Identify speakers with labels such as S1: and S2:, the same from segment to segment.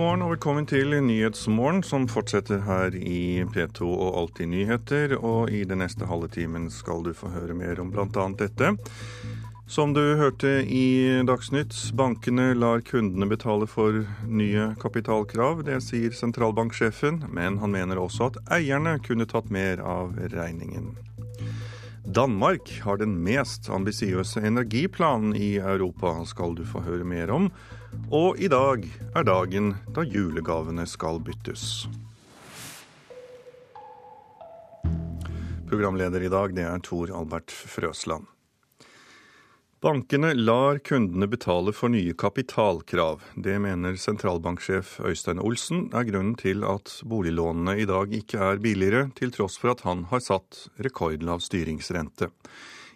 S1: morgen og velkommen til Nyhetsmorgen, som fortsetter her i P2 og Alltid nyheter. Og i den neste halve timen skal du få høre mer om bl.a. dette. Som du hørte i Dagsnytt, bankene lar kundene betale for nye kapitalkrav. Det sier sentralbanksjefen, men han mener også at eierne kunne tatt mer av regningen. Danmark har den mest ambisiøse energiplanen i Europa, skal du få høre mer om. Og i dag er dagen da julegavene skal byttes. Programleder i dag det er Tor Albert Frøsland. Bankene lar kundene betale for nye kapitalkrav. Det mener sentralbanksjef Øystein Olsen er grunnen til at boliglånene i dag ikke er billigere, til tross for at han har satt rekordlav styringsrente.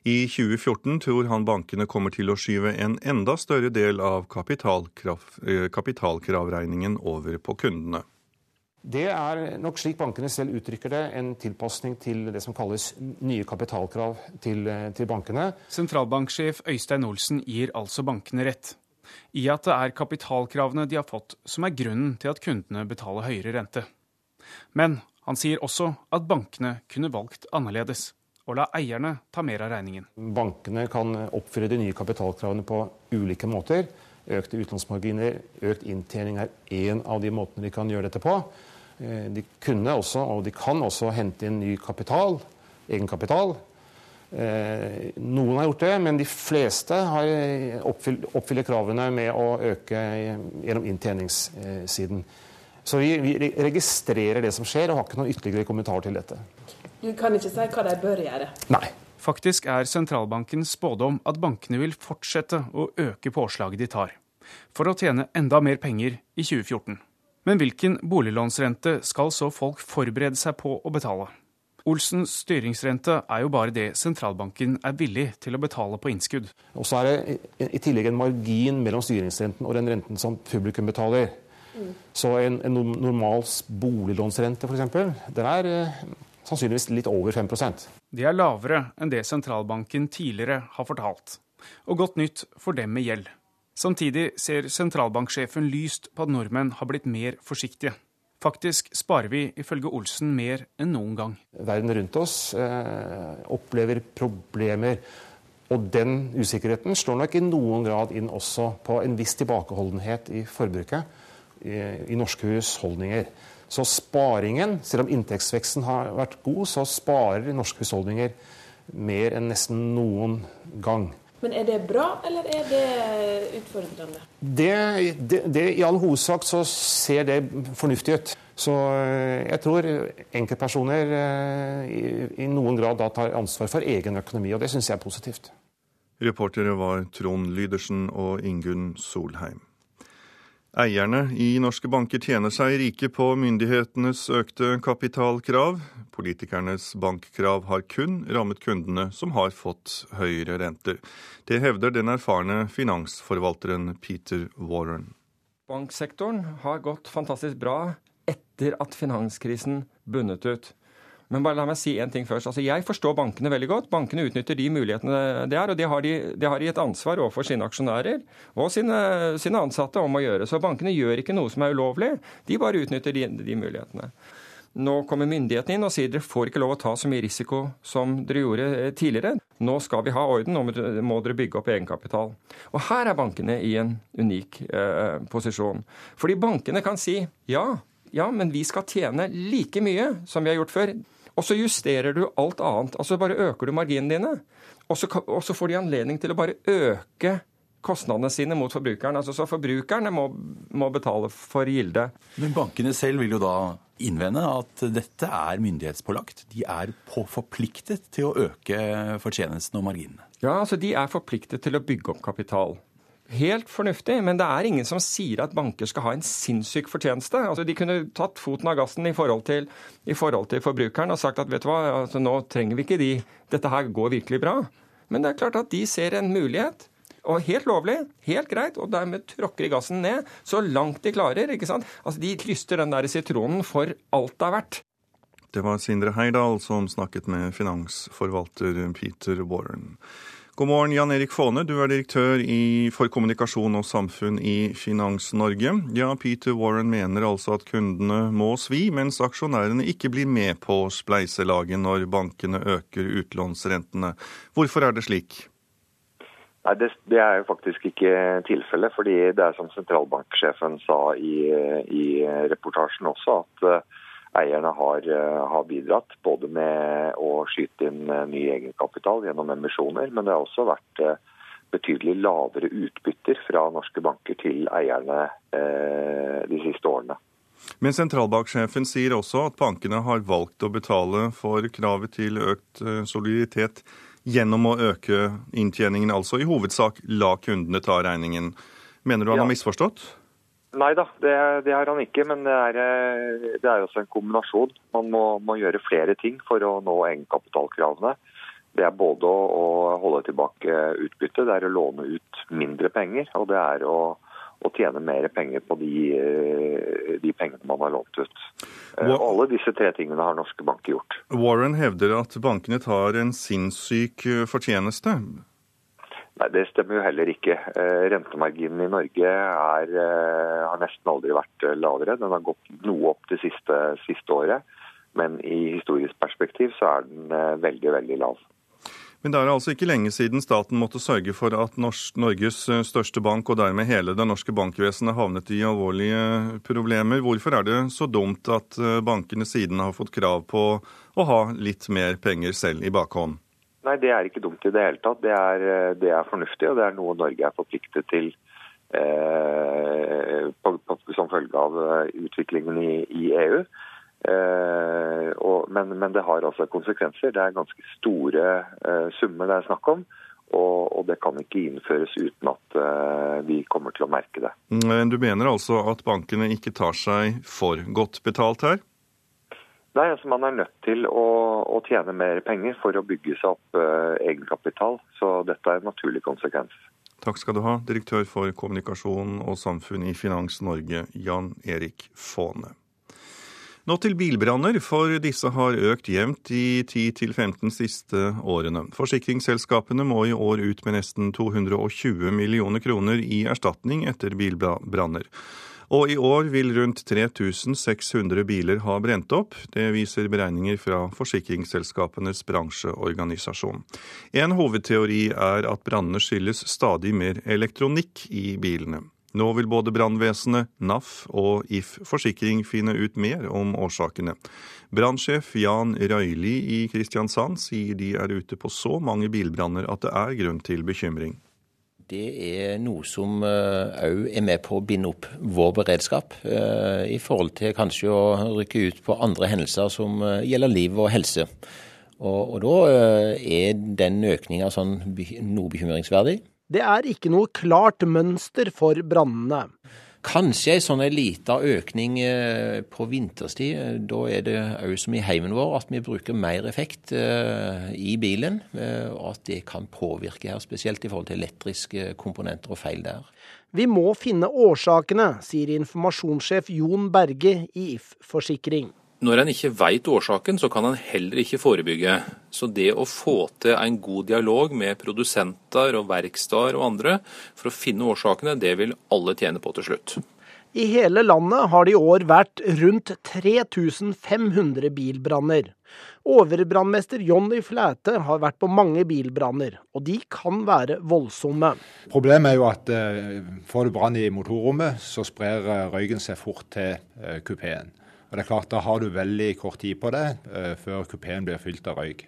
S1: I 2014 tror han bankene kommer til å skyve en enda større del av eh, kapitalkravregningen over på kundene.
S2: Det er nok slik bankene selv uttrykker det, en tilpasning til det som kalles nye kapitalkrav til, eh, til bankene.
S3: Sentralbanksjef Øystein Olsen gir altså bankene rett i at det er kapitalkravene de har fått som er grunnen til at kundene betaler høyere rente. Men han sier også at bankene kunne valgt annerledes og la eierne ta mer av regningen.
S2: Bankene kan oppfylle de nye kapitalkravene på ulike måter. Økte utlånsmarginer, økt inntjening er én av de måtene de kan gjøre dette på. Eh, de kunne også, og de kan også, hente inn ny kapital, egenkapital. Eh, noen har gjort det, men de fleste har oppfyller kravene med å øke gjennom inntjeningssiden. Så vi, vi registrerer det som skjer, og har ikke noen ytterligere kommentar til dette.
S4: Du kan ikke si hva de bør gjøre?
S2: Nei.
S3: Faktisk er sentralbankens spådom at bankene vil fortsette å øke påslaget de tar, for å tjene enda mer penger i 2014. Men hvilken boliglånsrente skal så folk forberede seg på å betale? Olsens styringsrente er jo bare det sentralbanken er villig til å betale på innskudd.
S2: Og så er det i tillegg en margin mellom styringsrenten og den renten som publikum betaler. Mm. Så en, en normal boliglånsrente f.eks., den er eh, sannsynligvis litt over 5%
S3: Det er lavere enn det sentralbanken tidligere har fortalt, og godt nytt for dem med gjeld. Samtidig ser sentralbanksjefen lyst på at nordmenn har blitt mer forsiktige. Faktisk sparer vi ifølge Olsen mer enn noen gang.
S2: Verden rundt oss eh, opplever problemer. Og den usikkerheten slår nok i noen grad inn også på en viss tilbakeholdenhet i forbruket i, i norske husholdninger. Så sparingen, selv om inntektsveksten har vært god, så sparer norske husholdninger mer enn nesten noen gang.
S4: Men er det bra, eller er det utfordrende?
S2: Det, det, det, I all hovedsak så ser det fornuftig ut. Så eh, jeg tror enkeltpersoner eh, i, i noen grad da tar ansvar for egen økonomi, og det syns jeg er positivt.
S1: Reportere var Trond Lydersen og Ingunn Solheim. Eierne i norske banker tjener seg rike på myndighetenes økte kapitalkrav. Politikernes bankkrav har kun rammet kundene som har fått høyere renter. Det hevder den erfarne finansforvalteren Peter Warren.
S5: Banksektoren har gått fantastisk bra etter at finanskrisen bunnet ut. Men bare la meg si en ting først. Altså, jeg forstår bankene veldig godt. Bankene utnytter de mulighetene det er, og det har de, det har de et ansvar overfor sine aksjonærer og sine, sine, ansatte om å gjøre. Så bankene gjør ikke noe som er ulovlig, de bare utnytter de, de mulighetene. Nå kommer myndighetene inn og sier dere får ikke lov å ta så mye risiko som dere gjorde eh, tidligere. Nå skal vi ha orden, nå må dere bygge opp egenkapital. Og her er bankene i en unik eh, posisjon. Fordi bankene kan si ja, ja, men vi skal tjene like mye som vi har gjort før. Og så justerer du alt annet. Altså bare øker du marginene dine. Og så, og så får de anledning til å bare øke kostnadene sine mot forbrukeren. Altså, så forbrukerne må, må, betale for gilde.
S6: Men bankene selv vil jo da innvende at dette er myndighetspålagt. De er på forpliktet til å øke fortjenesten og marginene.
S5: Ja, altså de er forpliktet til å bygge opp kapital. Helt fornuftig, men det er ingen som sier at banker skal ha en sinnssyk fortjeneste. Altså, de kunne tatt foten av gassen i forhold til, i forhold til forbrukeren og sagt at vet du hva, altså, nå trenger vi ikke de, dette her går virkelig bra. Men det er klart at de ser en mulighet. Og helt lovlig, helt greit, og dermed tråkker de gassen ned så langt de klarer. ikke sant? Altså, De lyster den der sitronen for alt det er verdt.
S1: Det var Sindre Heidal som snakket med finansforvalter Peter Warren. God morgen, Jan Erik Faane. Du er direktør i, for kommunikasjon og samfunn i Finans-Norge. Ja, Peter Warren mener altså at kundene må svi, mens aksjonærene ikke blir med på spleiselaget når bankene øker utlånsrentene. Hvorfor er det slik?
S7: Nei, det, det, er jo faktisk ikke tilfellet. fordi det er som sentralbanksjefen sa i, i reportasjen også, at eierne har, eh, har, bidratt. Både med å skyte inn eh, ny egenkapital gjennom emisjoner, men det har også vært eh, betydelig lavere utbytter fra norske banker til eierne de siste årene.
S1: Men sentralbanksjefen sier også at bankene har valgt å betale for kravet til økt soliditet gjennom å øke inntjeningen, altså i hovedsak la kundene ta regningen. Mener du han ja. har misforstått?
S7: Nei da, det, det, har han ikke. Men det er, eh, det er også en kombinasjon. Man må, må, gjøre flere ting for å nå egenkapitalkravene. Det er både å, holde tilbake utbytte, det er å låne ut mindre penger, og det er å, å tjene mer penger på de, eh, de, pengene man har lånt ut. Eh, og alle disse tre tingene har norske banker gjort.
S1: Warren hevder at bankene tar en sinnssyk fortjeneste.
S7: Nei, Det stemmer jo heller ikke. Eh, rentemarginen i Norge er, eh, har nesten aldri vært eh, lavere. Den har gått noe opp det siste, siste året, men i historisk perspektiv så er den veldig, veldig lav.
S1: Men det er altså ikke lenge siden staten måtte sørge for at Norges største bank, og dermed hele det norske bankvesenet, havnet i alvorlige problemer. Hvorfor er det så dumt at bankene siden har fått krav på å ha litt mer penger selv i bakhånd?
S7: Nei, det er ikke dumt i det hele tatt. Det er, eh, det er fornuftig, og det er noe Norge er forpliktet til eh, på, på, som følge av eh, utviklingen i, i EU. Eh, og, men, men, det har altså konsekvenser. Det er ganske store eh, summer det er snakk om. Og, og, det kan ikke innføres uten at uh, vi kommer til å merke det.
S1: Du mener altså at bankene ikke tar seg for godt betalt her?
S7: Nei, altså Man er nødt til å, å, tjene mer penger for å bygge seg opp uh, egenkapital. Så dette er en naturlig konsekvens.
S1: Takk skal du ha, direktør for kommunikasjon og samfunn i Finans Norge, Jan Erik Faane. Nå til bilbranner, for disse har økt jevnt de 10-15 siste årene. Forsikringsselskapene må i år ut med nesten 220 millioner kroner i erstatning etter bilbranner. Og i år vil rundt 3600 biler ha brent opp. Det viser beregninger fra forsikringsselskapenes bransjeorganisasjon. En hovedteori er at brannene skyldes stadig mer elektronikk i bilene. Nå vil både brannvesenet, NAF og If Forsikring finne ut mer om årsakene. Brannsjef Jan Røyli i Kristiansand sier de er ute på så mange bilbranner at det er grunn til bekymring
S8: det er noe som òg eh, er med på å binde opp vår beredskap, eh, i forhold til kanskje å rykke ut på andre hendelser som eh, gjelder liv og helse. Og, og da er den økninga sånn noe bekymringsverdig.
S9: Det er ikke noe klart mønster for brannene.
S8: Kanskje en sånn liten økning eh, på vinterstid. Da er det òg som i heimen vår at vi bruker mer effekt eh, i bilen. Eh, og at det kan påvirke her, spesielt i forhold til elektriske komponenter og feil der.
S9: Vi må finne årsakene, sier informasjonssjef Jon Berge i If Forsikring.
S10: Når en ikke veit årsaken, så kan en heller ikke forebygge. Så det å få til en god dialog med produsenter og verksteder og andre for å finne årsakene, det vil alle tjene på til slutt.
S9: I hele landet har det i år vært rundt 3500 bilbranner. Overbrannmester Jonny Flæte har vært på mange bilbranner, og de kan være voldsomme.
S11: Problemet er jo at eh, får du brann i motorrommet, så sprer eh, røyken seg fort til eh, kupeen. Og det er klart, Da har du veldig kort tid på det uh, før kupeen blir fylt av røyk.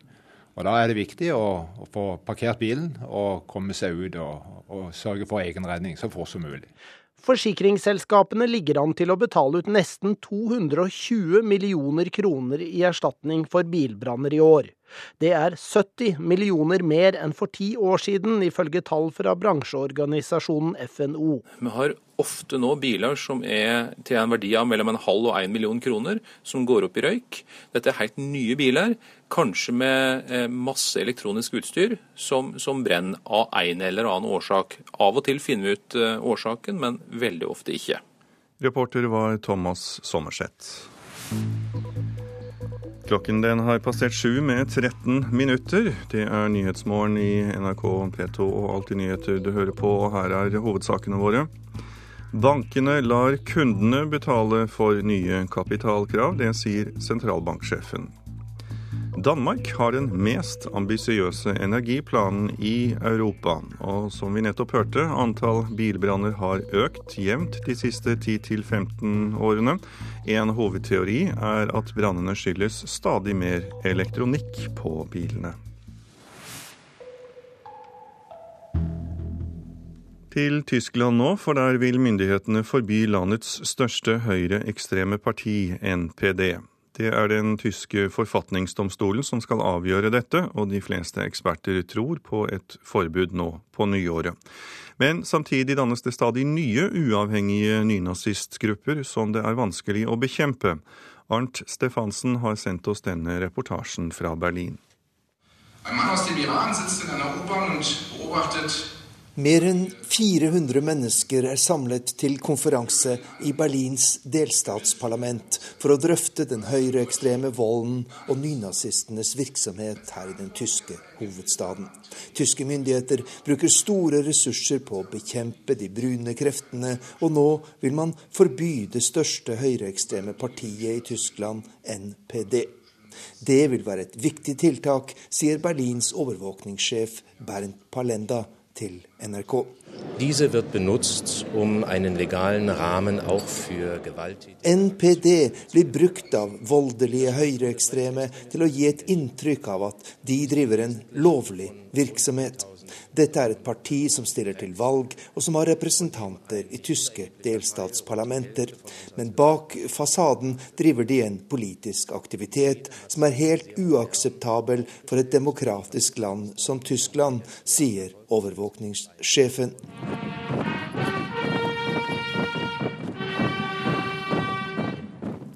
S11: Og Da er det viktig å, å få parkert bilen og komme seg ut og, og sørge for egen redning så fort som mulig.
S9: Forsikringsselskapene ligger an til å betale ut nesten 220 millioner kroner i erstatning for bilbranner i år. Det er 70 millioner mer enn for ti år siden, ifølge tall fra bransjeorganisasjonen FNO.
S10: Vi har ofte nå biler som er til en verdi av mellom en halv og en million kroner, som går opp i røyk. Dette er helt nye biler, kanskje med eh, masse elektronisk utstyr som, som brenner av en eller annen årsak. Av og til finner vi ut eh, årsaken, men veldig ofte ikke.
S1: Reporter var Thomas Sommerseth. Klokken den har passert sju med 13 minutter. Det er Nyhetsmorgen i NRK P2 og Alltid nyheter du hører på, og her er hovedsakene våre. Bankene lar kundene betale for nye kapitalkrav, det sier sentralbanksjefen. Danmark har den mest ambisiøse energiplanen i Europa. Og som vi nettopp hørte, antall bilbranner har økt jevnt de siste 10-15 årene. En hovedteori er at brannene skyldes stadig mer elektronikk på bilene. Til Tyskland nå, for der vil myndighetene forby landets største høyreekstreme parti, NPD. Det er den tyske forfatningsdomstolen som skal avgjøre dette, og de fleste eksperter tror på et forbud nå på nyåret. Men samtidig dannes det stadig nye uavhengige nynazistgrupper som det er vanskelig å bekjempe. Arnt Stefansen har sendt oss denne reportasjen fra Berlin.
S12: Ein Mann aus dem Iran sitzt in einer U-Bahn und beobachtet
S13: mer enn 400 mennesker er samlet til konferanse i Berlins delstatsparlament for å drøfte den høyreekstreme volden og nynazistenes virksomhet her i den tyske hovedstaden. Tyske myndigheter bruker store ressurser på å bekjempe de brune kreftene, og nå vil man forby det største høyreekstreme partiet i Tyskland, NPD. Det vil være et viktig tiltak, sier Berlins overvåkningssjef Bernt Palenda til NRK.
S14: Diese wird benutzt, um einen legalen Rahmen auch für
S13: NPD blir brukt av voldelige høyreekstreme til å gi et inntrykk av at de driver en lovlig virksomhet. Dette er et parti som stiller til valg, og som har representanter i tyske delstatsparlamenter. Men bak fasaden driver de en politisk aktivitet som er helt uakseptabel for et demokratisk land som Tyskland, sier overvåkningssjefen.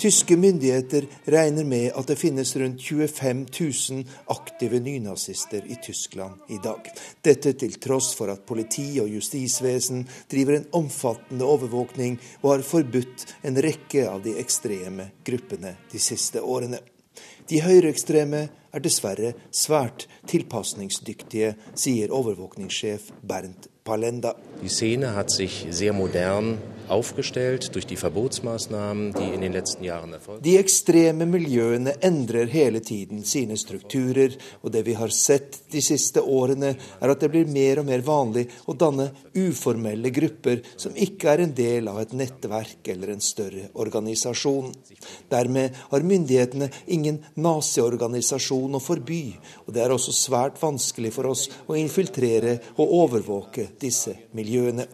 S13: Tyske myndigheter regner med at det finnes rundt 25 000 aktive nynazister i Tyskland i dag. Dette til tross for at politi og justisvesen driver en omfattende overvåkning og har forbudt en rekke av de ekstreme gruppene de siste årene. De høyreekstreme er dessverre svært tilpasningsdyktige, sier overvåkningssjef Bernt Palenda.
S14: Die Szene hat sich sehr modern aufgestellt durch die Verbotsmaßnahmen, die in den letzten Jahren erfolgt
S13: De ekstreme miljøene endrer hele tiden sine strukturer, og det vi har sett de siste årene, er at det blir mer og mer vanlig å danne uformelle grupper som ikke er en del av et nettverk eller en større organisasjon. Dermed har myndighetene ingen naziorganisasjon å forby, og det er også svært vanskelig for oss å infiltrere og overvåke disse miljøene.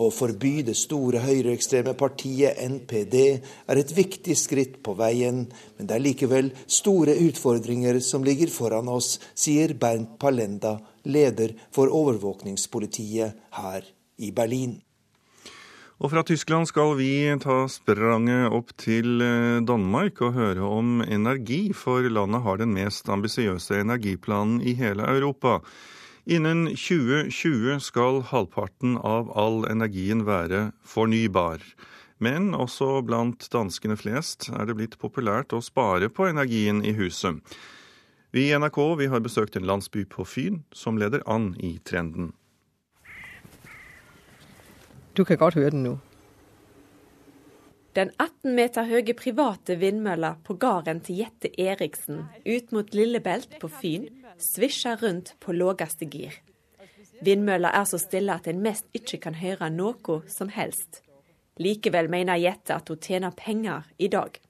S13: Å forby det store høyreekstreme partiet NPD er et viktig skritt på veien, men det er likevel store utfordringer som ligger foran oss, sier Bernt Palenda, leder for overvåkningspolitiet her i Berlin.
S1: Og fra Tyskland skal vi ta spranget opp til eh, Danmark og høre om energi, for landet har den mest ambisiøse energiplanen i hele Europa. Innen 2020 skal halvparten av all energien være fornybar. Men også blant danskene flest er det blitt populært å spare på energien i huset. Vi i NRK vi har besøkt en landsby på Fyn som leder an i trenden.
S15: Du kan godt høre den nå.
S4: Den 18 meter høye private vindmølla på gården til Jette Eriksen ut mot Lillebelt på Fyn svisjer rundt på lågeste gir. Vindmølla er så stille at en mest ikke kan høre noe som helst. Likevel mener Jette at hun tjener penger i dag.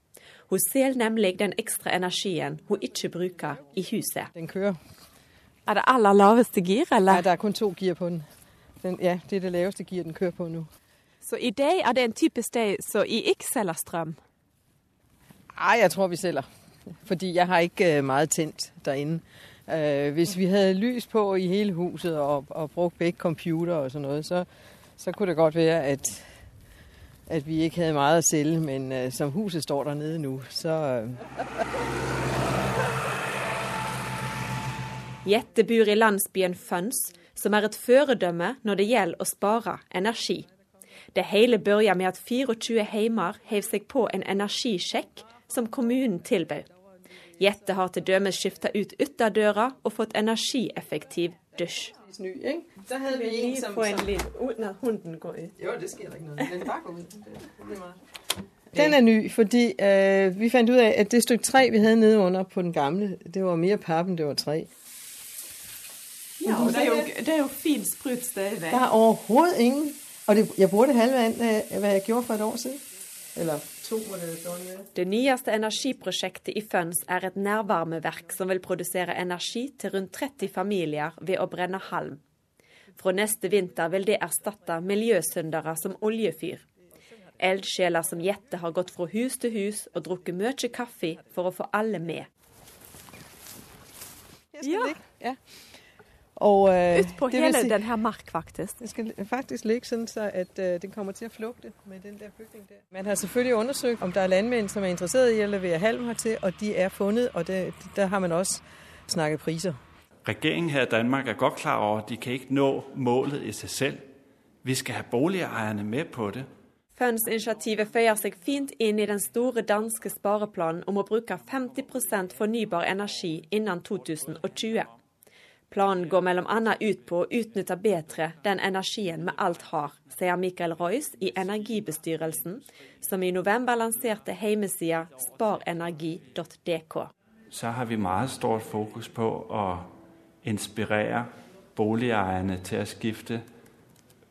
S4: Hun selger nemlig den ekstra energien hun ikke bruker i huset.
S15: Den kører.
S4: Er det aller laveste gir, eller?
S15: Nei, det er kun to gir på den. den. Ja, det er det laveste gir den kører på nå.
S4: Så i dag er det en typisk dag så I ikke selger strøm?
S15: Nei, jeg tror vi selger. Fordi jeg har ikke øh, mye tent der inne. Øh, hvis vi hadde lys på i hele huset og, og brukt begge computer og sånn noe, så, så, kunne det godt være at, at vi ikke hadde mye å selge. Men uh, som huset står der nede nå, så uh...
S4: Jette bor i landsbyen Føns, som er et føredømme når det gjelder å spare energi. Det hele begynte med at 24 heimer heiv seg på en energisjekk som kommunen tilbød. Jette har til dømes skifta ut ytterdøra og fått energieffektiv dusj.
S15: Ny, ikke? Vi en, som...
S4: få en
S15: som-
S4: når hunden går ut.
S15: Jo, det sker ikke noget. Den bare går ud. Det, det er. Den er ny, fordi øh, vi fant ut af, at det stykke træ, vi havde nede under på den gamle, det var mere pap, end det var træ.
S4: Ja, og det er jo, det er jo fint sprut stadigvæk.
S15: Der er overhovedet ingen. Og det, jeg bruger det halve af, hvad- hvad jeg gjorde for et år siden. Eller to, hvor det.
S4: Det nyeste energiprosjektet i Føns er et nærvarmeverk som vil produsere energi til rundt 30 familier ved å brenne halm. Fra neste vinter vil det erstatte miljøsyndere som oljefyr. Eldsjeler som Jette har gått fra hus til hus og drukket mye kaffe for å få alle med.
S15: Ja. Og, øh,
S4: Ut på
S15: det
S4: hele
S15: si,
S4: den her mark, faktisk.
S15: Det skal faktisk ligge sådan, så at øh, den kommer til at flugte med den der bygning der. Man har selvfølgelig undersøgt, om der er landmænd, som er interesseret i at levere halm hertil, og de er fundet, og det, der har man også snakket priser.
S16: Regeringen her i Danmark er godt klar over, at de kan ikke nå målet i sig selv. Vi skal have boligejerne med på det.
S4: Føns-initiativet føyer seg fint inn i den store danske spareplanen om å bruke 50% fornybar energi innen 2020. Planen går annet ut på å utnytte bedre den energien vi alt har, sier Michael Royce i Energibestyrelsen, som i november lanserte hjemmesida sparenergi.dk.
S16: Så har vi meget stort fokus på å inspirere boligeierne til å skifte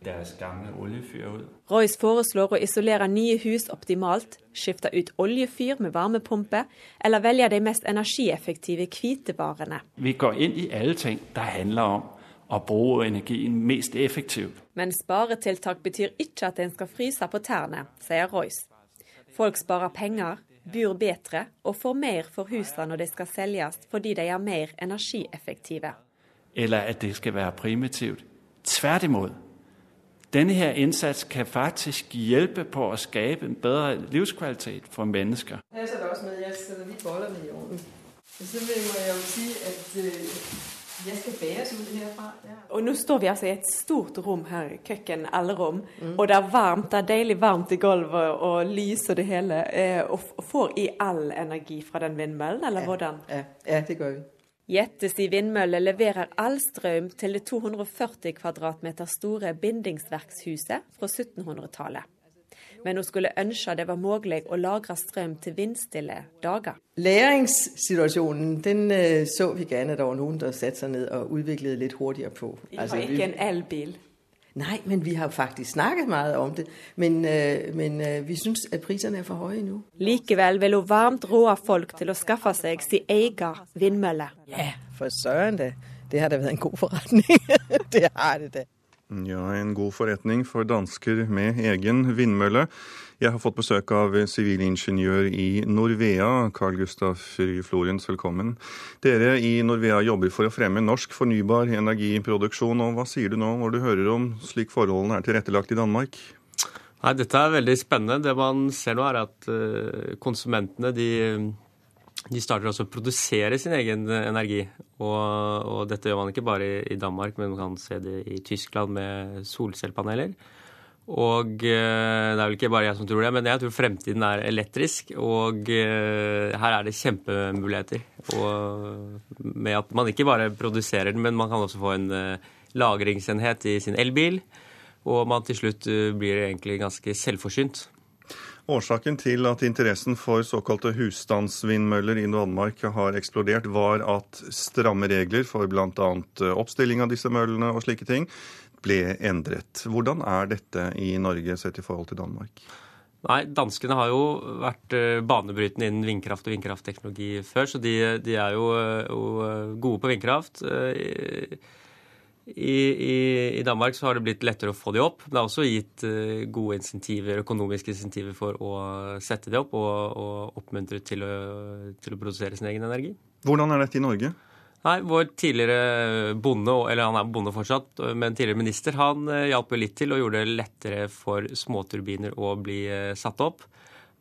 S16: deres gamle oljefyr ud.
S4: Royce foreslår å isolere nye hus optimalt, skifte ut oljefyr med varmepumpe, eller velge de mest energieffektive hvitevarene.
S16: Vi går inn i alle ting, der handler om å bruke energien mest effektivt.
S4: Men sparetiltak betyr ikke at en skal fryse på tærne, sier Royce. Folk sparer penger, bor bedre og får mer for husene når de skal selges fordi de er mer energieffektive.
S16: Eller at det skal være primitivt. Tværtimod. Denne her indsats kan faktisk hjælpe på at skabe en bedre livskvalitet for mennesker.
S15: Her er også med, jeg sætter lige bollerne i ovnen. Så vil må jeg jo sige, at øh, jeg skal bæres ud herfra. Ja.
S4: Og nå står vi altså i et stort rom her, kjøkken, mm. og det er varmt, det er deilig varmt i gulvet og lys og det hele. Eh, Og får i all energi fra den vindmøllen, eller hvordan?
S15: Ja, ja, det gør vi.
S4: Jettes i vindmølle leverer all strøm til det 240 kvadratmeter store bindingsverkshuset fra 1700-tallet. Men hun skulle ønske det var mulig å lagre strøm til vindstille dager.
S15: Læringssituasjonen den øh, så vi gerne, at noen var der satte seg ned og utviklet litt hurtigere på.
S4: Vi har ikke en elbil.
S15: Nej, men vi har faktisk snakket mye om det. Men, øh, men øh, vi synes, at priserne er for høye nå.
S4: Likevel vil hun varmt råde folk til å skaffe seg sin egen vindmølle.
S15: Ja, for søren det. Det har da været en god forretning. det har det da.
S1: Ja, en god forretning for dansker med egen vindmølle. Jeg har fått besøk av sivilingeniør i Norvea, Carl Gustaf Florens, velkommen. Dere i Norvea jobber for å fremme norsk fornybar energiproduksjon, og hva sier du nå når du hører om slik forholdene er tilrettelagt i Danmark?
S17: Nei, Dette er veldig spennende. Det man ser nå, er at eh, konsumentene de, de starter også å produsere sin egen eh, energi. Og, og dette gjør man ikke bare i, i Danmark, men man kan se det i Tyskland med solcellepaneler. Og eh, det er vel ikke bare jeg som tror det, men jeg tror fremtiden er elektrisk. Og eh, her er det kjempemuligheter. Og med at man ikke bare produserer den, men man kan også få en eh, lagringsenhet i sin elbil. Og man til slutt blir egentlig ganske selvforsynt.
S1: Årsaken til at interessen for såkalte husstandsvindmøller i Danmark har eksplodert, var at stramme regler for bl.a. oppstilling av disse møllene og slike ting ble endret. Hvordan er dette i Norge sett i forhold til Danmark?
S17: Nei, danskene har jo vært eh, banebrytende innen vindkraft og vindkraftteknologi før, så de, de er jo, eh, jo gode på vindkraft. Eh, I, i, I Danmark så har det blitt lettere å få de opp. men Det er også gitt eh, gode insentiver, økonomiske insentiver for å sette de opp og, og oppmuntre til å, til å produsere sin egen energi.
S1: Hvordan er dette i Norge?
S17: Nei, Vår tidligere bonde, eller han er bonde fortsatt, men tidligere minister, han eh, hjalp jo litt til og gjorde det lettere for småturbiner å bli eh, satt opp.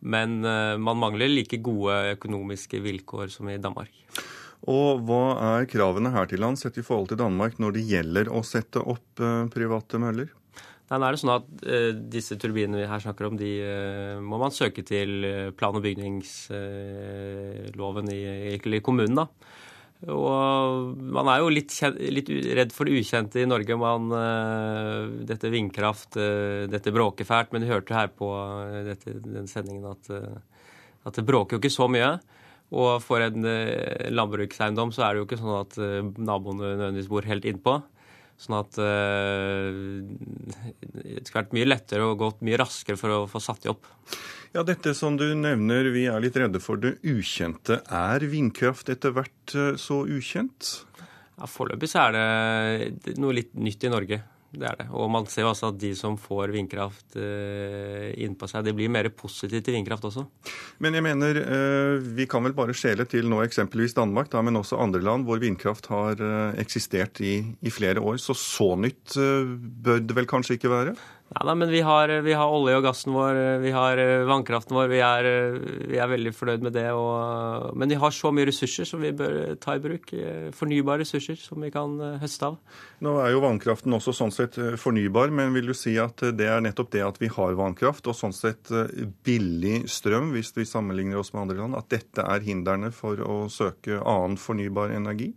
S17: Men eh, man mangler like gode økonomiske vilkår som i Danmark.
S1: Og hva er kravene her til lands sett i forhold til Danmark når det gjelder å sette opp private møller?
S17: Nei, nå er det sånn at Disse turbinene vi her snakker om, de må man søke til plan- og bygningsloven i, i, kommunen. da. Og man er jo litt, litt redd for det ukjente i Norge. Man, uh, dette vindkraft, dette bråker fælt. Men du hørte her på dette, den sendingen at, at, det bråker jo ikke så mye. Og for en landbrukseiendom så er det jo ikke sånn at naboene nødvendigvis bor helt innpå. Sånn at det skulle vært mye lettere og gått mye raskere for å få satt de opp.
S1: Ja, Dette som du nevner, vi er litt redde for det ukjente. Er vindkraft etter hvert eh, så ukjent?
S17: Ja, Foreløpig så er det noe litt nytt i Norge. Det er det. Og man ser jo altså at de som får vindkraft eh, innpå seg, de blir mer positive til vindkraft også.
S1: Men jeg mener, eh, vi kan vel bare skjele til nå eksempelvis Danmark, da, men også andre land hvor vindkraft har eh, eksistert i, i, flere år. Så så nytt bør det vel kanskje ikke være?
S17: Nei da, men vi har, vi har, olje og gassen vår, vi har eh, vannkraften vår. Vi er, vi er veldig fornøyd med det. Og, men vi har så mye ressurser som vi bør ta i bruk. Eh, fornybare ressurser som vi kan eh, høste av.
S1: Nå er jo vannkraften også sånn sett fornybar, men vil du si at det er nettopp det at vi har vannkraft og sånn sett billig strøm, hvis vi sammenligner oss med andre land, at dette er hindrene for å søke annen fornybar energi?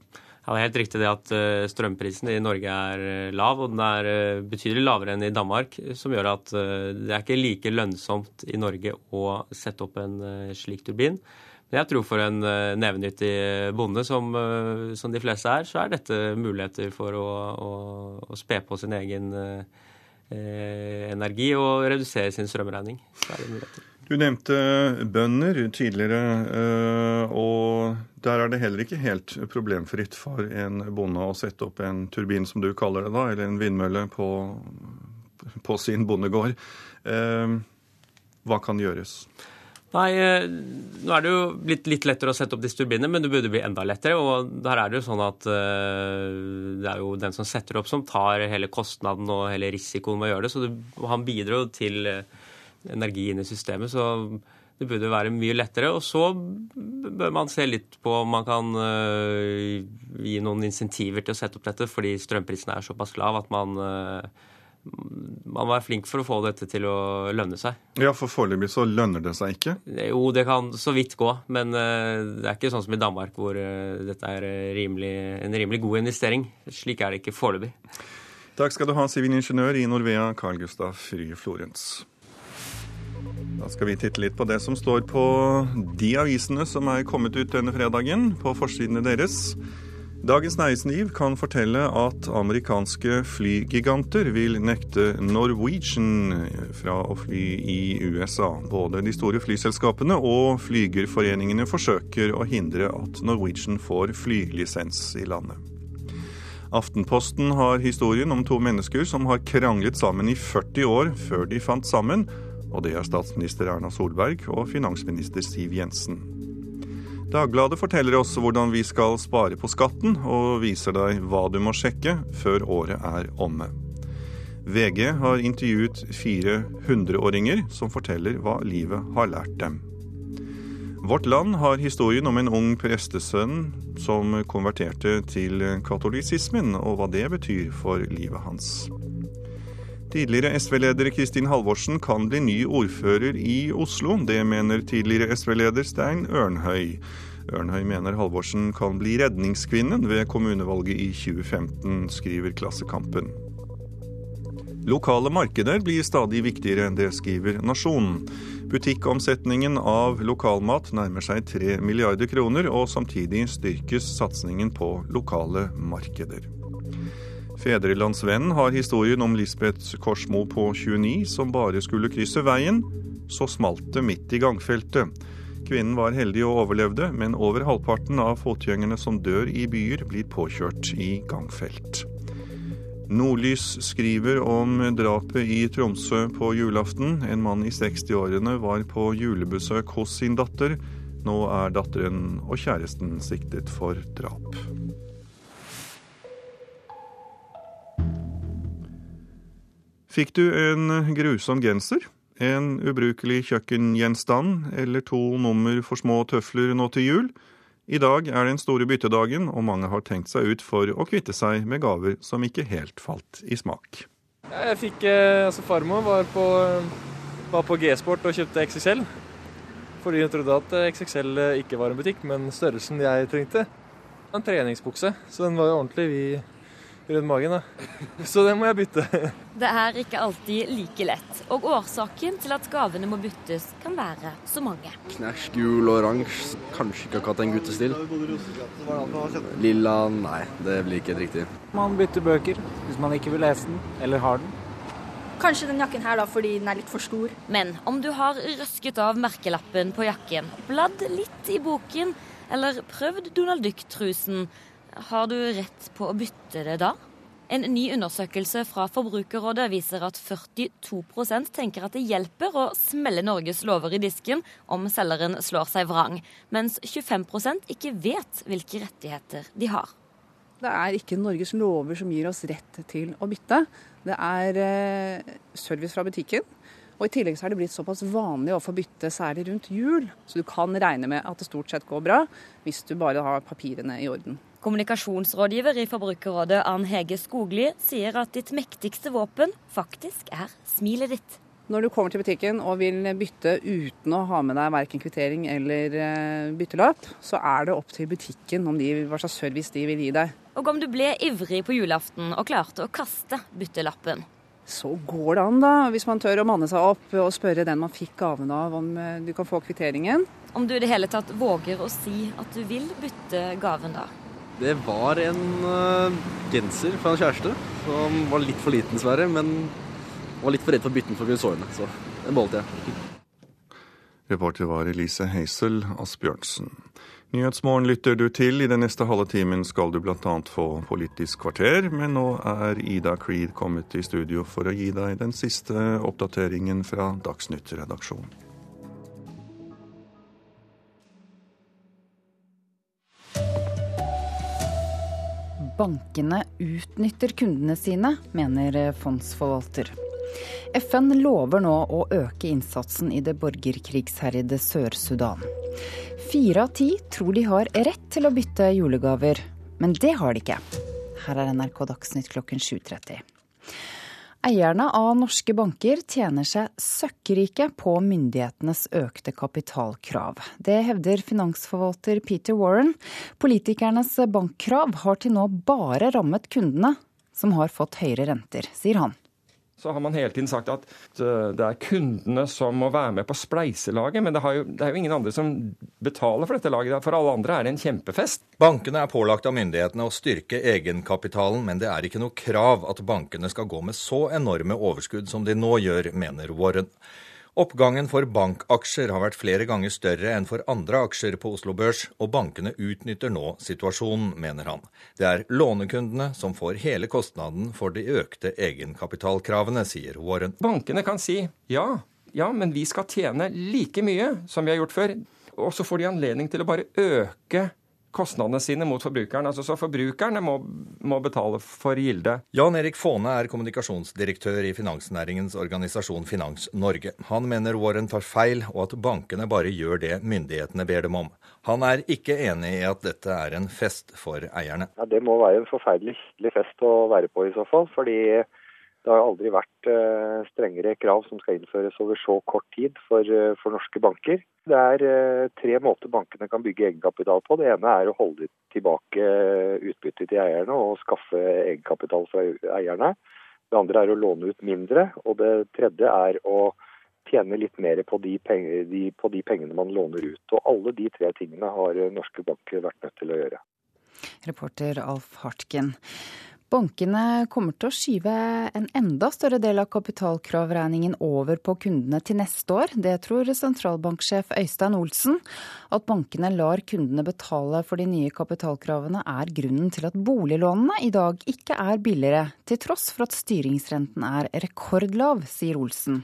S17: Ja, Det er helt riktig det at eh, strømprisen i Norge er eh, lav, og den er eh, betydelig lavere enn i Danmark. Som gjør at det er ikke like lønnsomt i Norge å sette opp en slik turbin. Men jeg tror for en nevenyttig bonde, som, som, de fleste er, så er dette muligheter for å, å, å spe på sin egen eh, energi og redusere sin strømregning. Så er det muligheter.
S1: Du nevnte bønder tidligere, eh, og der er det heller ikke helt problemfritt for en bonde å sette opp en turbin, som du kaller det da, eller en vindmølle på, på sin bondegård. Eh, hva kan gjøres?
S17: Nei, eh, nå er det jo blitt litt lettere å sette opp disse turbinene, men det burde bli enda lettere. Og der er det jo sånn at det er jo den som setter opp, som tar hele kostnaden og hele risikoen med å gjøre det. Så det, han bidrar jo til energi inn i systemet. Så det burde være mye lettere. Og så bør man se litt på om man kan gi noen insentiver til å sette opp dette, fordi strømprisen er såpass lav at man man må være flink for å få dette til å lønne seg.
S1: Ja, For foreløpig så lønner det seg ikke?
S17: Jo, det kan så vidt gå. Men uh, det er ikke sånn som i Danmark, hvor dette er rimelig, en rimelig god investering. Slik er det ikke foreløpig.
S1: Takk skal du ha, sivilingeniør i Norvea, Carl Gustav Frye Florens. Da skal vi titte litt på det som står på de avisene som er kommet ut denne fredagen, på forsidene deres. Dagens Næringsliv kan fortelle at amerikanske flygiganter vil nekte Norwegian fra å fly i USA. Både de store flyselskapene og flygerforeningene forsøker å hindre at Norwegian får flylisens i landet. Aftenposten har historien om to mennesker som har kranglet sammen i 40 år før de fant sammen, og det er statsminister Erna Solberg og finansminister Siv Jensen. Dagbladet forteller oss hvordan vi skal spare på skatten, og viser deg hva du må sjekke før året er omme. VG har intervjuet fire hundreåringer som forteller hva livet har lært dem. Vårt Land har historien om en ung prestesønn som konverterte til katolisismen, og hva det betyr for livet hans. Tidligere SV-leder Kristin Halvorsen kan bli ny ordfører i Oslo. Det mener tidligere SV-leder Stein Ørnhøi. Ørnhøi mener Halvorsen kan bli redningskvinnen ved kommunevalget i 2015, skriver Klassekampen. Lokale markeder blir stadig viktigere, enn det skriver Nasjonen. Butikkomsetningen av lokalmat nærmer seg 3 milliarder kroner, og samtidig styrkes satsingen på lokale markeder. Fedrelandsvennen har historien om Lisbeth Korsmo på 29 som bare skulle krysse veien. Så smalt det midt i gangfeltet. Kvinnen var heldig og overlevde, men over halvparten av fotgjengerne som dør i byer, blir påkjørt i gangfelt. Nordlys skriver om drapet i Tromsø på julaften. En mann i 60-årene var på julebesøk hos sin datter. Nå er datteren og kjæresten siktet for drap. Fikk du en grusom genser, en ubrukelig kjøkkengjenstand eller to nummer for små tøfler nå til jul? I dag er den store byttedagen, og mange har tenkt seg ut for å kvitte seg med gaver som ikke helt falt i smak.
S18: Jeg fikk, eh, altså Farmor var på, var på G-sport og kjøpte XXL. Fordi hun trodde at XXL ikke var en butikk, men størrelsen jeg trengte. En treningsbukse, så den var jo ordentlig vid rundt magen. da. Så det må jeg bytte.
S19: Det er ikke alltid like lett, og årsaken til at gavene må byttes kan være så mange.
S20: Knæsj, gul og oransje. Kanskje ikke akkurat en guttestil. Lilla, nei, det blir ikke helt riktig.
S21: Man bytter bøker hvis man ikke vil lese den, eller har den.
S22: Kanskje den jakken her, da, fordi den er litt for stor.
S19: Men om du har røsket av merkelappen på jakken, bladd litt i boken eller prøvd Donald Duck-trusen, har du rett på å bytte det da? En ny undersøkelse fra Forbrukerrådet viser at 42% tenker at det hjelper å smelle Norges lover i disken om selgeren slår seg vrang, mens 25% ikke vet hvilke rettigheter de har.
S23: Det er ikke Norges lover som gir oss rett til å bytte. Det er eh, service fra butikken. Og I tillegg så er det blitt såpass vanlig å få bytte, særlig rundt jul. Så du kan regne med at det stort sett går bra, hvis du bare har papirene i orden.
S19: Kommunikasjonsrådgiver i Forbrukerrådet Ann Hege Skogli sier at ditt mektigste våpen faktisk er smilet ditt.
S23: Når du kommer til butikken og vil bytte uten å ha med deg verken kvittering eller eh, byttelapp, så er det opp til butikken om de, hva slags service de vil gi deg.
S19: Og om du ble ivrig på julaften og klarte å kaste byttelappen.
S23: Så går det an, da, hvis man tør å manne seg opp og spørre den man fikk gaven av om eh, du kan få kvitteringen.
S19: Om du i det hele tatt våger å si at du vil bytte gaven da.
S20: Det var en uh, genser fra en kjæreste som var litt for liten, dessverre. Men var litt for redd for å bytte den for henne. så den beholdt jeg.
S1: Reporter var Elise Heisel Asbjørnsen. Nyhetsmorgen lytter du til. I den neste halve timen skal du bl.a. få Politisk kvarter, men nå er Ida Creed kommet i studio for å gi deg den siste oppdateringen fra Dagsnytt-redaksjonen.
S24: Bankene utnytter kundene sine, mener fondsforvalter. FN lover nå å øke innsatsen i det borgerkrigsherjede Sør-Sudan. Fire av ti tror de har rett til å bytte julegaver, men det har de ikke. Her er NRK Dagsnytt klokken 7.30. Eierne av norske banker tjener seg søkkrike på myndighetenes økte kapitalkrav. Det hevder finansforvalter Peter Warren. Politikernes bankkrav har til nå bare rammet kundene, som har fått høyere renter, sier han
S25: så har man hele tiden sagt at eh, det er kundene som må være med på spleiselaget. Men det, jo, det, er jo ingen andre som betaler for dette laget. For alle andre er det en kjempefest.
S26: Bankene er pålagt av myndighetene å styrke egenkapitalen, men det er ikke noe krav at bankene skal gå med så enorme overskudd som de nå gjør, mener Warren. Oppgangen for bankaksjer har vært flere ganger større enn for andre aksjer på Oslo Børs, og bankene utnytter nå situasjonen, mener han. Det er lånekundene som får hele kostnaden for de økte egenkapitalkravene, sier Warren.
S25: Bankene kan si ja, ja, men vi skal tjene like mye som vi har gjort før. Og så får de anledning til å bare øke kostnadene sine mot forbrukeren. Altså, så forbrukerne må, må betale for gilde.
S26: Jan Erik Faane er kommunikasjonsdirektør i finansnæringens organisasjon Finans Norge. Han mener Warren tar feil, og at bankene bare gjør det myndighetene ber dem om. Han er ikke enig i at dette er en fest for eierne.
S7: Ja, det må være en forferdelig fest å være på i så fall. fordi det har aldri vært eh, strengere krav som skal innføres over så kort tid for, eh, for norske banker. Det er eh, tre måter bankene kan bygge egenkapital på. Det ene er å holde tilbake utbyttet til eierne og skaffe egenkapital fra eierne. Det andre er å låne ut mindre. Og det tredje er å tjene litt mer på de, penger, de, på de pengene man låner ut. Og alle de tre tingene har norske banker vært nødt til å gjøre.
S24: Reporter Alf Hartgen. Bankene kommer til å skyve en enda større del av kapitalkravregningen over på kundene til neste år. Det tror sentralbanksjef Øystein Olsen. At bankene lar kundene betale for de nye kapitalkravene er grunnen til at boliglånene i dag ikke er billigere, til tross for at styringsrenten er rekordlav, sier Olsen.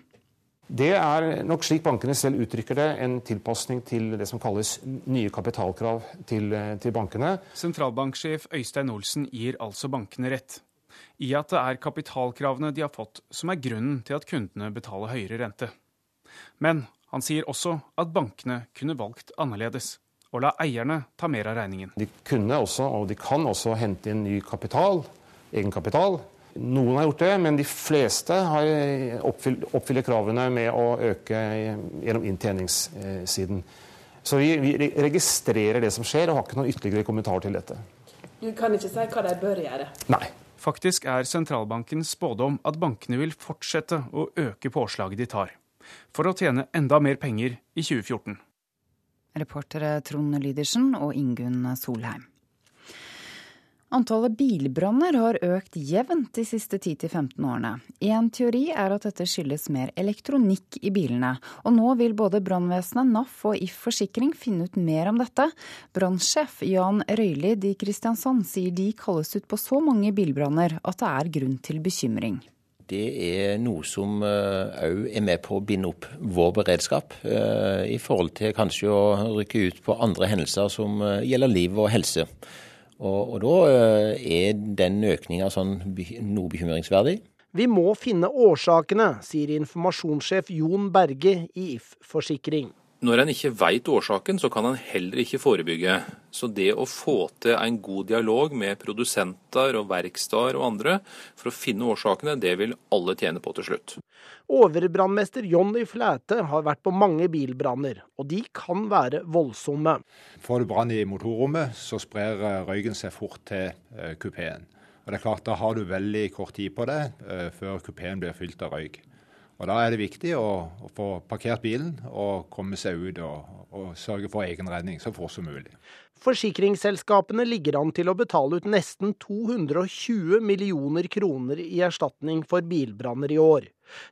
S2: Det er nok slik bankene selv uttrykker det, en tilpasning til det som kalles nye kapitalkrav til, til bankene.
S3: Sentralbanksjef Øystein Olsen gir altså bankene rett i at det er kapitalkravene de har fått som er grunnen til at kundene betaler høyere rente. Men han sier også at bankene kunne valgt annerledes og la eierne ta mer av regningen.
S2: De kunne også, og de kan også, hente inn ny kapital, egenkapital Noen har gjort det, men de fleste har oppfyller kravene med å øke gjennom inntjeningssiden. Så vi, vi, registrerer det som skjer, og har ikke noen ytterligere kommentar til dette.
S4: Du kan ikke si hva de bør gjøre?
S2: Nei.
S3: Faktisk er sentralbankens spådom at bankene vil fortsette å øke påslaget de tar, for å tjene enda mer penger i 2014.
S24: Reportere Trond Lydersen og Ingunn Solheim. Antallet bilbranner har økt jevnt de siste 10-15 årene. Én teori er at dette skyldes mer elektronikk i bilene. Og nå vil både brannvesenet, NAF og If Forsikring finne ut mer om dette. Brannsjef Jan Røylid i Kristiansand sier de kalles ut på så mange bilbranner at det er grunn til bekymring.
S8: Det er noe som òg er med på å binde opp vår beredskap, i forhold til kanskje å rykke ut på andre hendelser som gjelder liv og helse. Og, og da er den økninga sånn noe bekymringsverdig.
S27: Vi må finne årsakene, sier informasjonssjef Jon Berge i If Forsikring.
S10: Når en ikke veit årsaken, så kan en heller ikke forebygge. Så det å få til en god dialog med produsenter og verksteder og andre for å finne årsakene, det vil alle tjene på til slutt.
S27: Overbrannmester Jonny Flæte har vært på mange bilbranner, og de kan være voldsomme.
S11: Får du brann i motorrommet, så sprer røyken seg fort til kupeen. Og det er klart, Da har du veldig kort tid på det før kupeen blir fylt av røyk. Og Da er det viktig å, å, få parkert bilen og komme seg ut og, og sørge for egen redning så fort som mulig.
S27: Forsikringsselskapene ligger an til å betale ut nesten 220 millioner kroner i erstatning for bilbranner i år.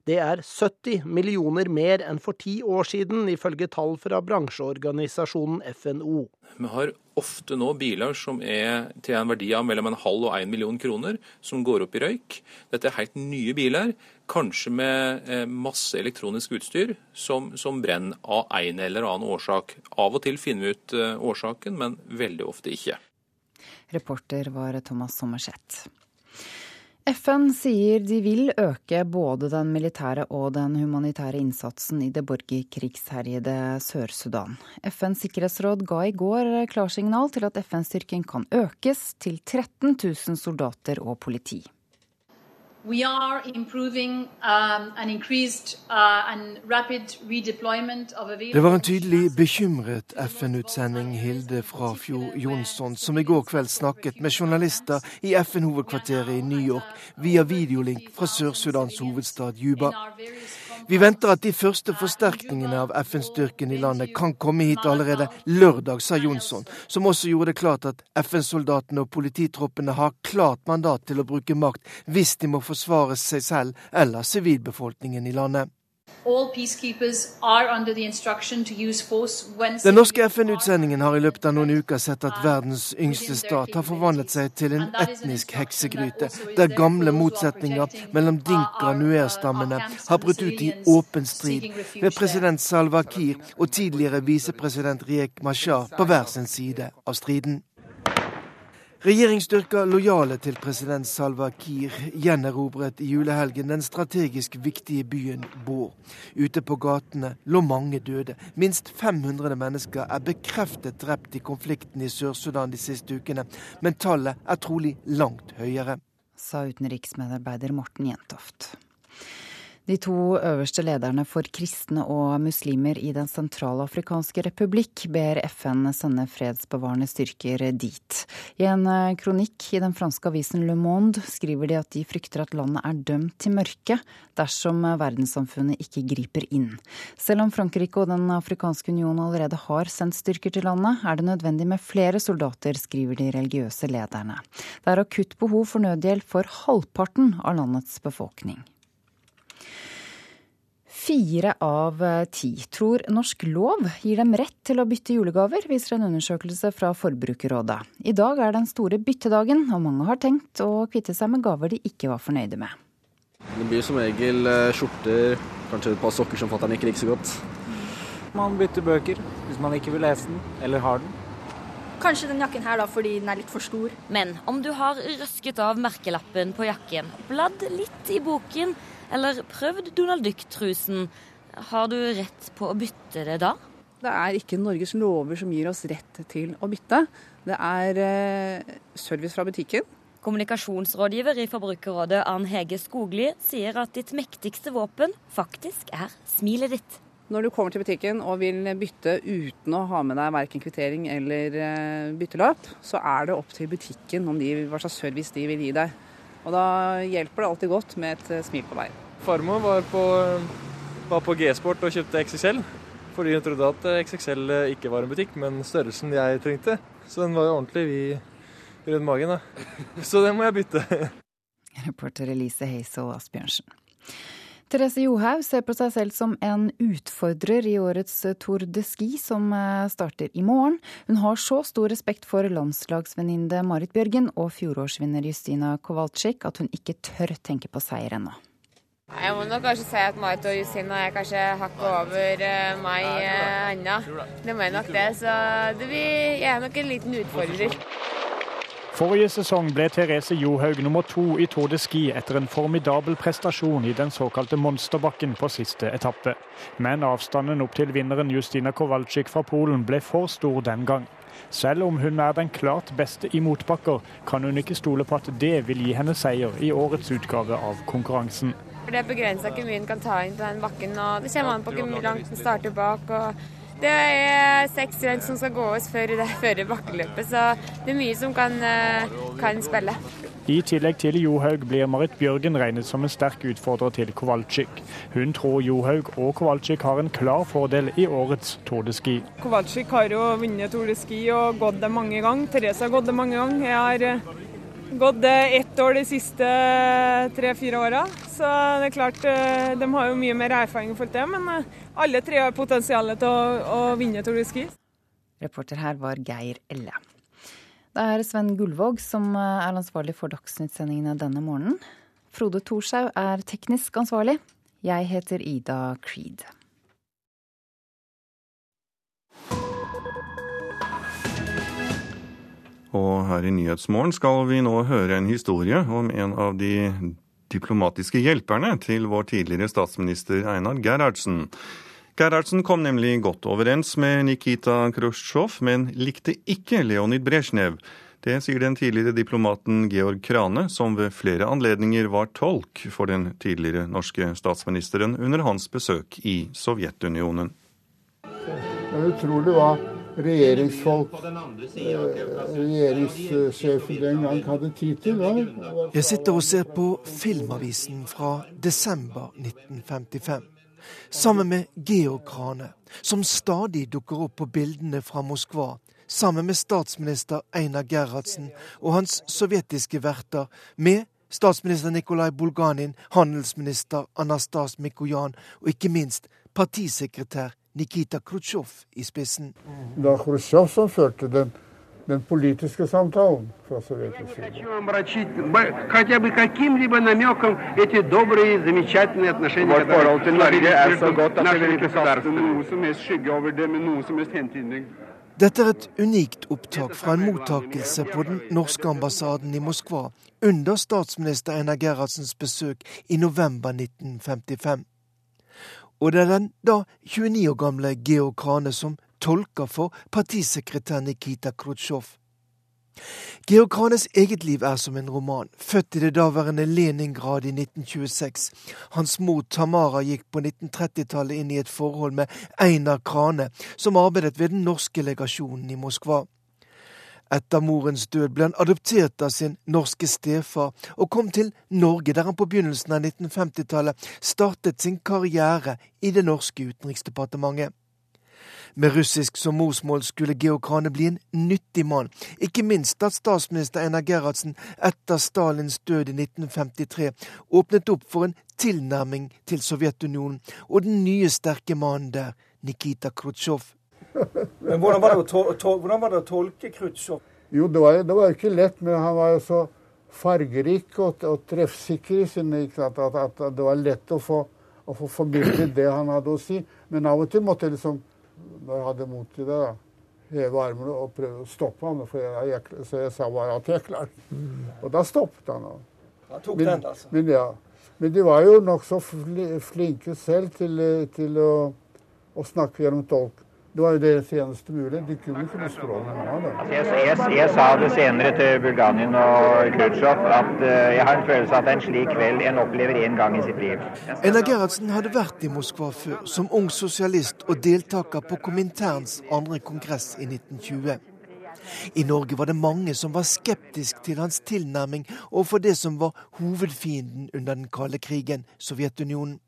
S27: Det er 70 millioner mer enn for ti år siden, ifølge tall fra bransjeorganisasjonen FNO.
S10: Vi har ofte nå biler som er til en verdi av mellom en halv og en million kroner, som går opp i røyk. Dette er helt nye biler, kanskje med masse elektronisk utstyr som, som brenner av en eller annen årsak. Av og til finner vi ut årsaken, men veldig ofte ikke.
S24: Reporter var Thomas Sommerseth. FN sier de vil øke både den militære og den humanitære innsatsen i det borgerkrigsherjede Sør-Sudan. FNs sikkerhetsråd ga i går klarsignal til at FN-styrken kan økes til 13 000 soldater og politi.
S28: We are improving um, an increased uh, and rapid redeployment of available
S27: Det var en tydelig bekymret FN-utsending Hilde Frafjord Jonsson, som i går kveld snakket med journalister i FN-hovedkvarteret i New York via videolink fra Sør-Sudans hovedstad Juba. Vi venter at de første forsterkningene av FN-styrken i landet kan komme hit allerede lørdag, sa Jonsson, som også gjorde det klart at FN-soldatene og polititroppene har klart mandat til å bruke makt hvis de må forsvare seg selv eller sivilbefolkningen i landet. Den norske FN-utsendingen har i løpet av noen uker sett at verdens yngste stat har forvandlet seg til en etnisk heksegryte, der gamle motsetninger mellom dinka- og nuer-stammene har brutt ut i åpen strid, med president Salva Kiir og tidligere visepresident Riek Mashar på hver sin side av striden. Regjeringsstyrker lojale til president Salva Kiir gjenerobret i julehelgen den strategisk viktige byen Bor. Ute på gatene lå mange døde. Minst 500 mennesker er bekreftet drept i konflikten i Sør-Sudan de siste ukene, men tallet er trolig langt høyere.
S24: Sa utenriksmedarbeider Morten Jentoft. De to øverste lederne for kristne og muslimer i Den sentralafrikanske republikk ber FN sende fredsbevarende styrker dit. I en kronikk i den franske avisen Le Monde skriver de at de frykter at landet er dømt til mørke dersom verdenssamfunnet ikke griper inn. Selv om Frankrike og Den afrikanske union allerede har sendt styrker til landet, er det nødvendig med flere soldater, skriver de religiøse lederne. Det er akutt behov for nødhjelp for halvparten av landets befolkning. Fire av ti tror norsk lov gir dem rett til å bytte julegaver, viser en undersøkelse fra Forbrukerrådet. I dag er den store byttedagen, og mange har tenkt å kvitte seg med gaver de ikke var fornøyde med.
S20: Det blir som regel skjorter, kanskje et par sokker som fatter'n ikke liker så godt.
S29: Man bytter bøker hvis man ikke vil lese den, eller har den.
S30: Kanskje den jakken her da, fordi den er litt for stor.
S19: Men om du har røsket av merkelappen på jakken, bladd litt i boken, eller prøvd Donald Duck-trusen, har du rett på å bytte det da?
S23: Det er ikke Norges lover som gir oss rett til å bytte. Det er service fra butikken
S19: Kommunikasjonsrådgiver i Forbrukerrådet Ann Hege Skogli sier at ditt mektigste våpen faktisk er smilet ditt.
S23: Når du kommer til butikken og vil bytte uten å ha med deg verken kvittering eller eh, byttelapp, så er det opp til butikken om de, hva slags service de vil gi deg. Og da hjelper det alltid godt med et eh, smil på veien.
S18: Farmor var på, var på G-sport og kjøpte XXL. Fordi hun trodde at XXL ikke var en butikk, men størrelsen jeg trengte. Så den var jo ordentlig vid rundt magen. Da. Så den må jeg bytte.
S24: Reporter Elise Heise og Asbjørnsen. Therese Johaug ser på seg selv som en utfordrer i årets Tour de Ski, som eh, starter i morgen. Hun har så stor respekt for landslagsvenninne Marit Bjørgen og fjorårsvinner Justina Kowalczyk at hun ikke tør tenke på seier ennå.
S31: Jeg må nok kanskje si at Marit og Justina er kanskje hakket over eh, meg eh, ennå. Det må jeg nok det, så det blir, jeg er nok en liten utfordrer.
S32: Forrige sesong ble Therese Johaug nummer to i Tour de Ski etter en formidabel prestasjon i den såkalte monsterbakken på siste etappe. Men avstanden opp til vinneren Justina Kowalczyk fra Polen ble for stor den gang. Selv om hun er den klart beste i motbakker, kan hun ikke stole på at det vil gi henne seier i årets utgave av konkurransen.
S31: Det er begrensa hvor mye en kan ta inn på den bakken, og det kommer an på hvor langt en starter bak. og det er seks renn som skal gås før, før bakkeløpet, så det er mye som kan, eh, kan spille.
S32: I tillegg til Johaug blir Marit Bjørgen regnet som en sterk utfordrer til Kowalczyk. Hun tror Johaug og Kowalczyk har en klar fordel i årets Tour de Ski.
S33: Kowalczyk har jo vunnet Tour de Ski og gått det mange ganger. Therese har gått det mange ganger. Jeg har eh, gått det ett år de siste tre-fire åra. Så det er klart, eh, de har jo mye mer erfaring for det. Men alle tre har potensial til å, å vinne Tour de Ski.
S24: Reporter her var Geir Elle. Det er Sven Gullvåg som eh, er ansvarlig for Dagsnytt-sendingene denne morgenen. Frode Thorshaug er teknisk ansvarlig. Jeg heter Ida Creed.
S1: Og her i Nyhetsmorgen skal vi nå høre en historie om en av de diplomatiske hjelperne til vår tidligere statsminister Einar Gerhardsen. Gerhardsen kom nemlig godt overens med Nikita Khrusjtsjov, men likte ikke Leonid Brezjnev. Det sier den tidligere diplomaten Georg Krane, som ved flere anledninger var tolk for den tidligere norske statsministeren under hans besøk i Sovjetunionen.
S34: Det er utrolig hva regjeringsfolk, eh, regjeringssjefen den gang hadde tid til. Ja.
S27: Jeg sitter og ser på Filmavisen fra desember 1955. Sammen med Georg Krane, som stadig dukker opp på bildene fra Moskva. Sammen med statsminister Einar Gerhardsen og hans sovjetiske verter. Med statsminister Nikolai Bulganin, handelsminister Anastas Mikojan og ikke minst partisekretær Nikita Khrusjtsjov i spissen.
S34: Det var Khrusjtsjov som førte den, den politiske samtalen fra sovjetisk side.
S35: Vårt forhold til Norge er så godt at vi vil ikke kaste
S34: noe som helst skygge over det med noe som helst hentydning.
S27: Dette er et unikt opptak fra en mottakelse på den norske ambassaden i Moskva under statsminister Einar Gerhardsens besøk i november 1955. Og det er den da 29 år gamle Georg Krane som tolker for partisekretær Nikita Khrusjtsjov. Georg Kranes eget liv er som en roman, født i det daværende Leningrad i 1926. Hans mor Tamara gikk på 1930-tallet inn i et forhold med Einar Krane, som arbeidet ved den norske legasjonen i Moskva. Etter morens død ble han adoptert av sin norske stefar, og kom til Norge, der han på begynnelsen av 1950-tallet startet sin karriere i det norske utenriksdepartementet. Med russisk som morsmål skulle Georg Krane bli en nyttig mann, ikke minst at statsminister Einar Gerhardsen etter Stalins død i 1953 åpnet opp for en tilnærming til Sovjetunionen og den nye sterke mannen der, Nikita Khrusjtsjov.
S35: Men hvordan var, det å, to, hvordan var det å tolke Khrusjtsjov?
S34: Jo, det var, det var ikke lett, men han var jo så fargerik og, og treffsikker i sinne at, at, at, det var lett å få, å få formidlet det han hadde å si. Men av og til måtte jeg liksom, når jeg hadde mot til det, da, heve armene og prøve å stoppe ham. For jeg, jeg, så jeg sa bare at jeg er klar. Og da stoppet han.
S35: Han tok
S34: men,
S35: den, altså?
S34: Men, ja. men de var jo nokså flinke selv til, til å, å snakke gjennom tolk. Det var jo det seneste mulig, De kunne ikke noe strålende av det.
S36: Altså, jeg, jeg, jeg, sa det senere til Bulganin og Khrusjtsjov at uh, jeg har en følelse av at det er en slik kveld en opplever én gang i sitt liv.
S27: Einar Gerhardsen hadde vært i Moskva før, som ung sosialist og deltaker på Kominterns andre kongress i 1920. I Norge var det mange som var skeptisk til hans tilnærming overfor det som var hovedfienden under den kalde krigen, Sovjetunionen.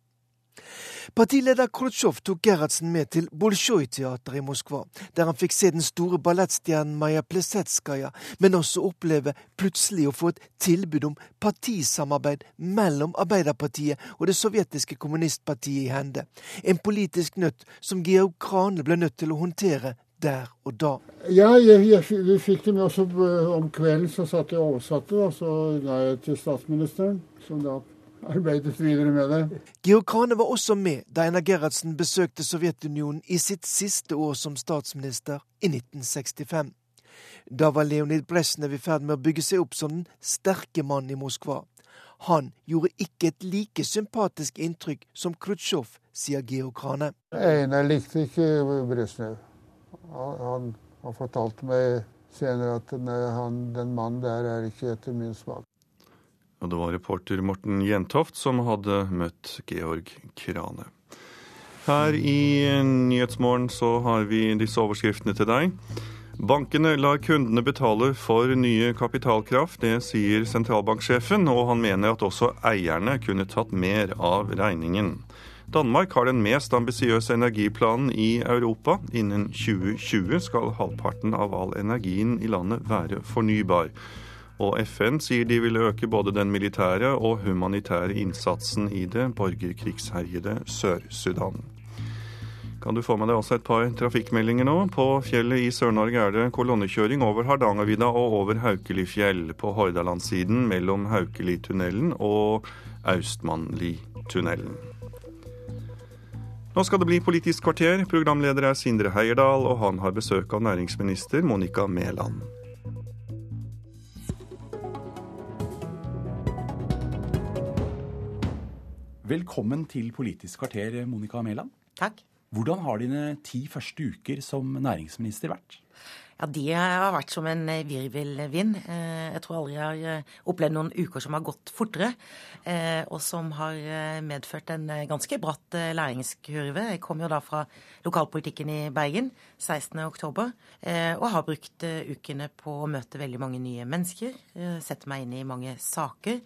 S27: Partileder Khrusjtsjov tok Gerhardsen med til Bolsjoj-teatret i Moskva, der han fikk se den store ballettstjernen Maja Plesetskaja, men også oppleve plutselig å få et tilbud om partisamarbeid mellom Arbeiderpartiet og det sovjetiske kommunistpartiet i hende. En politisk nøtt som Georg Krane ble nødt til å håndtere der og da.
S34: Ja, jeg, jeg, vi fikk det med oss om kvelden, så satt jeg og oversatte, og så ga jeg til statsministeren, som da arbeidet videre med det.
S27: Georg Kane var også med da Einar Gerhardsen besøkte Sovjetunionen i sitt siste år som statsminister i 1965. Da var Leonid Brezjnev i ferd med å bygge seg opp som den sterke mannen i Moskva. Han gjorde ikke et like sympatisk inntrykk som Khrusjtsjov, sier Georg Krane.
S34: Einar likte ikke Brezjnev. Han, han, fortalt fortalte meg senere at han, den mannen der er ikke etter min smak.
S1: Og det var reporter Morten Jentoft som hadde møtt Georg Krane. Her i Nyhetsmorgen så har vi disse overskriftene til deg. Bankene lar kundene betale for nye kapitalkraft, det sier sentralbanksjefen, og han mener at også eierne kunne tatt mer av regningen. Danmark har den mest ambisiøse energiplanen i Europa. Innen 2020 skal halvparten av all energien i landet være fornybar. Og FN sier de vil øke både den militære og humanitære innsatsen i det borgerkrigsherjede Sør-Sudan. Kan du få med deg også et par trafikkmeldinger nå? På fjellet i Sør-Norge er det kolonnekjøring over Hardangervidda og over Haukelifjell på Hordalandssiden mellom Haukelitunnelen og Austmannlitunnelen. Nå skal det bli Politisk kvarter. Programleder er Sindre Heierdal, og han har besøk av næringsminister Monica Mæland.
S6: Velkommen til Politisk kvarter, Monica Mæland.
S37: Takk.
S6: Hvordan har dine ti første uker som næringsminister vært?
S37: Ja, De har vært som en virvelvind. Jeg tror aldri jeg har opplevd noen uker som har gått fortere, og som har medført en ganske bratt læringskurve. Jeg kom jo da fra lokalpolitikken i Bergen 16.10, og har brukt ukene på å møte veldig mange nye mennesker, sette meg inn i mange saker,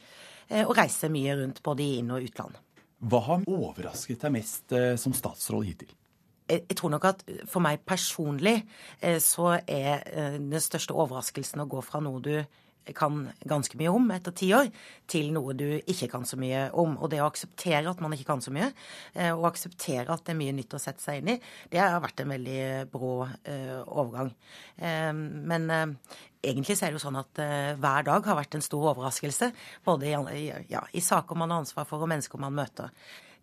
S37: og reise mye rundt både i inn- og utland.
S6: Hva har overrasket deg mest som statsråd hittil?
S37: Jeg tror nok at for meg personlig så er den største overraskelsen å gå fra noe du kan ganske mye om etter ti år, til noe du ikke kan så mye om. Og det å akseptere at man ikke kan så mye, og akseptere at det er mye nytt å sette seg inn i, det har vært en veldig brå overgang. Men egentlig så er det jo sånn at hver dag har vært en stor overraskelse. Både i, ja, i saker man har ansvar for, og mennesker man møter.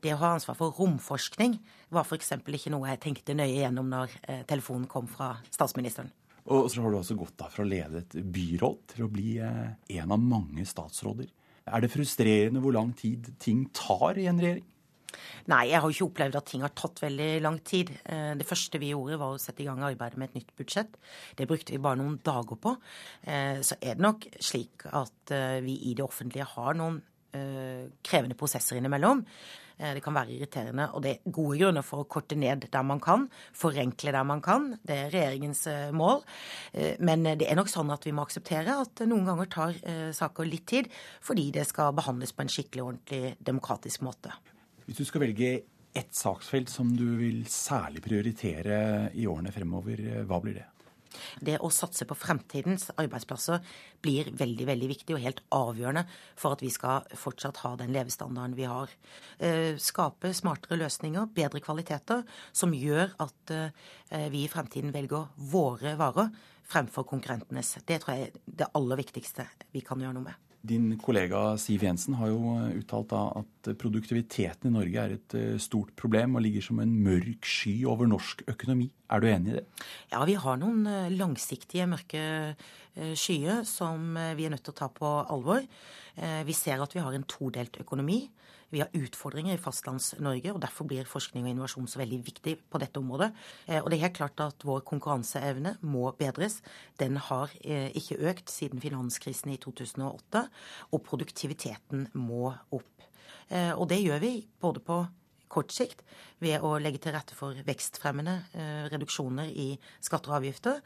S37: Det å ha ansvar for romforskning var f.eks. ikke noe jeg tenkte nøye gjennom når telefonen kom fra statsministeren.
S6: Og så har du også gått da fra å lede et byråd til å bli en av mange statsråder. Er det frustrerende hvor lang tid ting tar i en regjering?
S37: Nei, jeg har jo ikke opplevd at ting har tatt veldig lang tid. Det første vi gjorde, var å sette i gang arbeidet med et nytt budsjett. Det brukte vi bare noen dager på. Så er det nok slik at vi i det offentlige har noen krevende prosesser innimellom. Det kan være irriterende, og det er gode grunner for å korte ned der man kan. Forenkle der man kan. Det er regjeringens mål. Men det er nok sånn at vi må akseptere at noen ganger tar saker litt tid, fordi det skal behandles på en skikkelig, ordentlig, demokratisk måte.
S6: Hvis du skal velge ett saksfelt som du vil særlig prioritere i årene fremover, hva blir det?
S37: Det å satse på fremtidens arbeidsplasser blir veldig veldig viktig og helt avgjørende for at vi skal fortsatt ha den levestandarden vi har. Skape smartere løsninger, bedre kvaliteter, som gjør at vi i fremtiden velger våre varer fremfor konkurrentenes. Det tror jeg er det aller viktigste vi kan gjøre noe med.
S6: Din kollega Siv Jensen har jo uttalt at produktiviteten i Norge er et stort problem og ligger som en mørk sky over norsk økonomi. Er du enig i det?
S37: Ja, vi har noen langsiktige mørke skyer som vi er nødt til å ta på alvor. Vi ser at vi har en todelt økonomi. Vi har utfordringer i Fastlands-Norge, og derfor blir forskning og innovasjon så veldig viktig på dette området. Og det er helt klart at vår konkurranseevne må bedres. Den har ikke økt siden finanskrisen i 2008, og produktiviteten må opp. Og det gjør vi både på kort sikt ved å legge til rette for vekstfremmende reduksjoner i skatter og avgifter,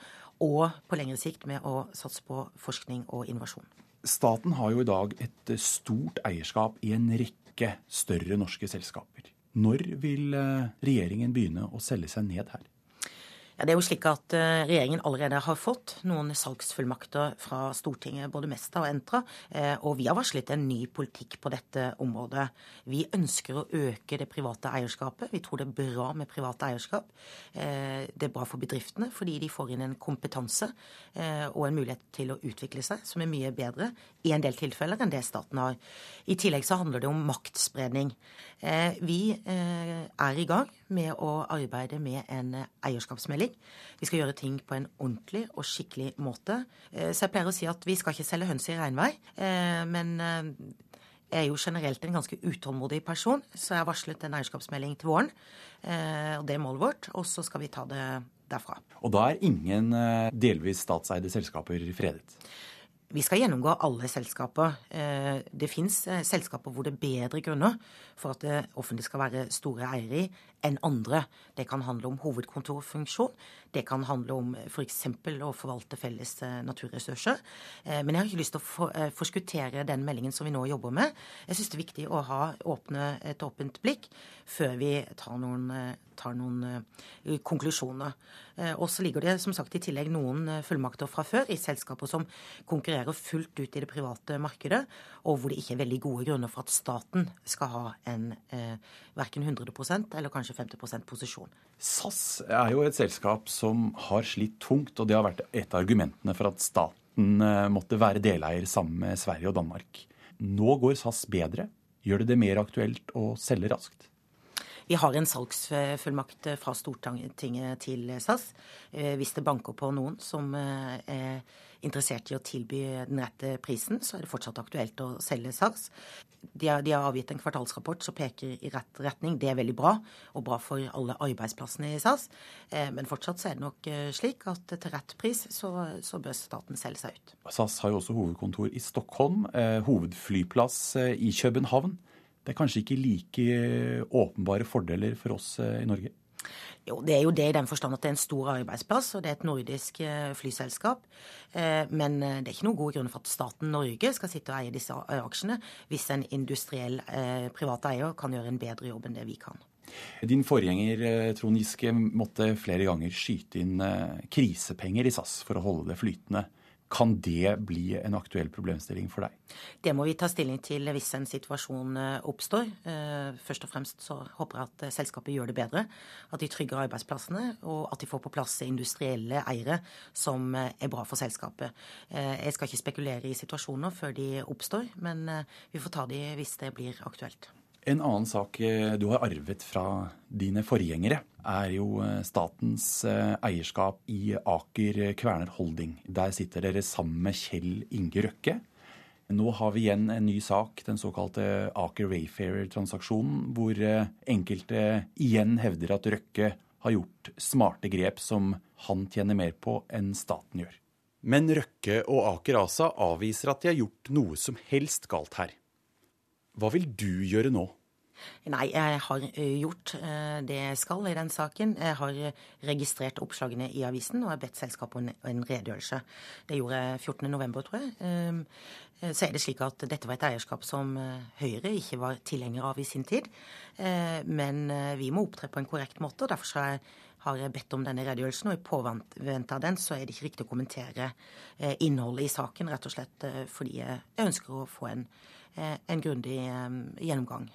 S37: og på lengre sikt med å satse på forskning og innovasjon.
S6: Staten har jo i dag et stort eierskap i en rekke større norske selskaper. Når vil regjeringen begynne å selge seg ned her?
S37: Ja, det er jo slik at Regjeringen allerede har fått noen salgsfullmakter fra Stortinget, både Mesta og Entra. Og vi har varslet en ny politikk på dette området. Vi ønsker å øke det private eierskapet. Vi tror det er bra med privat eierskap. Det er bra for bedriftene fordi de får inn en kompetanse og en mulighet til å utvikle seg som er mye bedre i en del tilfeller enn det staten har. I tillegg så handler det om maktspredning. Vi er i gang med å arbeide med en eierskapsmelding. Vi skal gjøre ting på en ordentlig og skikkelig måte. Så jeg pleier å si at vi skal ikke selge høns i regnvei. Men jeg er jo generelt en ganske utålmodig person, så jeg har varslet en eierskapsmelding til våren. Og det er målet vårt. Og så skal vi ta det derfra.
S6: Og da er ingen delvis statseide selskaper fredet?
S37: Vi skal gjennomgå alle selskaper. Det fins selskaper hvor det er bedre grunner for at det offentlige skal være store eiere i enn andre. Det kan handle om hovedkontorfunksjon. Det kan handle om f.eks. For å forvalte felles naturressurser. Men jeg har ikke lyst til å forskuttere den meldingen som vi nå jobber med. Jeg syns det er viktig å ha åpne, et åpent blikk før vi tar noen, tar noen konklusjoner. Og så ligger det som sagt i tillegg noen fullmakter fra før i selskaper som konkurrerer fullt ut i det private markedet, og hvor det ikke er veldig gode grunner for at staten skal ha en eh, verken 100% eller kanskje 50% posisjon.
S6: SAS er jo et selskap som har slitt tungt, og det har vært et av argumentene for at staten måtte være deleier sammen med Sverige og Danmark. Nå går SAS bedre. Gjør det det mer aktuelt å selge raskt?
S37: Vi har en salgsfullmakt fra Stortinget til SAS. Hvis det banker på noen som er interessert i å tilby den rette prisen, så er det fortsatt aktuelt å selge SAS. De har, de har avgitt en kvartalsrapport som peker i rett retning. Det er veldig bra, og bra for alle arbeidsplassene i SAS. Men fortsatt så er det nok slik at til rett pris så, så bør staten selge seg ut.
S6: SAS har jo også hovedkontor i Stockholm, hovedflyplass i København. Det er kanskje ikke like åpenbare fordeler for oss i Norge?
S37: Jo, det er jo det i den forstand at det er en stor arbeidsplass, og det er et nordisk flyselskap. Men det er ikke noen god grunn for at staten Norge skal sitte og eie disse aksjene, hvis en industriell privat eier kan gjøre en bedre jobb enn det vi kan.
S6: Din forgjenger Trond Giske måtte flere ganger skyte inn krisepenger i SAS for å holde det flytende. Kan det bli en aktuell problemstilling for deg?
S37: Det må vi ta stilling til hvis en situasjon oppstår. Først og fremst så håper jeg at selskapet gjør det bedre. At de trygger arbeidsplassene, og at de får på plass industrielle eiere som er bra for selskapet. Jeg skal ikke spekulere i situasjoner før de oppstår, men vi får ta de hvis det blir aktuelt.
S6: En annen sak du har arvet fra dine forgjengere, er jo statens eierskap i Aker Kværner Holding. Der sitter dere sammen med Kjell Inge Røkke. Nå har vi igjen en ny sak, den såkalte Aker Wayfarer-transaksjonen, hvor enkelte igjen hevder at Røkke har gjort smarte grep som han tjener mer på enn staten gjør. Men Røkke og Aker ASA avviser at de har gjort noe som helst galt her. Hva vil du gjøre nå?
S37: Nei, jeg har gjort det jeg skal i den saken. Jeg har registrert oppslagene i avisen og har bedt selskapet om en redegjørelse. Det gjorde jeg 14.11, tror jeg. Så er det slik at dette var et eierskap som Høyre ikke var tilhenger av i sin tid. Men vi må opptre på en korrekt måte, og derfor har jeg bedt om denne redegjørelsen. Og i påvente av den så er det ikke riktig å kommentere innholdet i saken, rett og slett fordi jeg ønsker å få en en grundig gjennomgang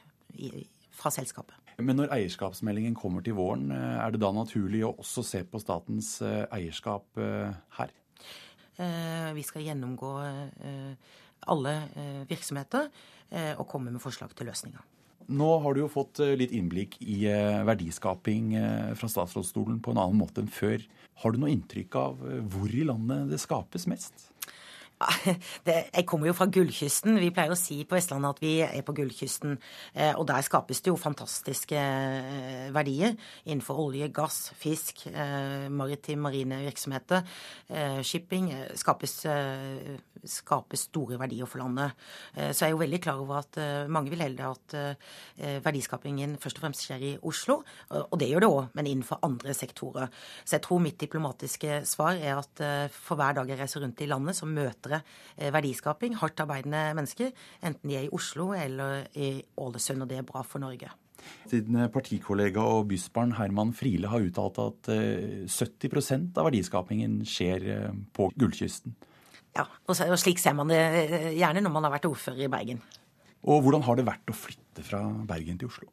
S37: fra selskapet.
S6: Men når eierskapsmeldingen kommer til våren, er det da naturlig å også se på statens eierskap her?
S37: Vi skal gjennomgå alle virksomheter og komme med forslag til løsninger.
S6: Nå har du jo fått litt innblikk i verdiskaping fra statsrådsstolen på en annen måte enn før. Har du noe inntrykk av hvor i landet det skapes mest?
S37: Det, jeg kommer jo fra gullkysten. Vi pleier å si på Vestlandet at vi er på gullkysten. Eh, og der skapes det jo fantastiske eh, verdier innenfor olje, gass, fisk, eh, maritim, marine virksomheter, shipping. Skapes, skapes store verdier for landet. Så jeg er jo veldig klar over at mange vil helde at verdiskapingen først og fremst skjer i Oslo. Og det gjør det òg, men innenfor andre sektorer. Så jeg tror mitt diplomatiske svar er at for hver dag jeg reiser rundt i landet, så møter bedre eh, verdiskaping, hardt arbeidende mennesker, enten de er i Oslo eller i Ålesund, og det er bra for Norge.
S6: Din partikollega og bysbarn Herman Friele har uttalt at 70 eh, av verdiskapingen skjer eh, på Gullkysten.
S37: Ja, og slik ser man det gjerne når man har vært ordfører i Bergen.
S6: Og hvordan har det vært å flytte fra Bergen til Oslo?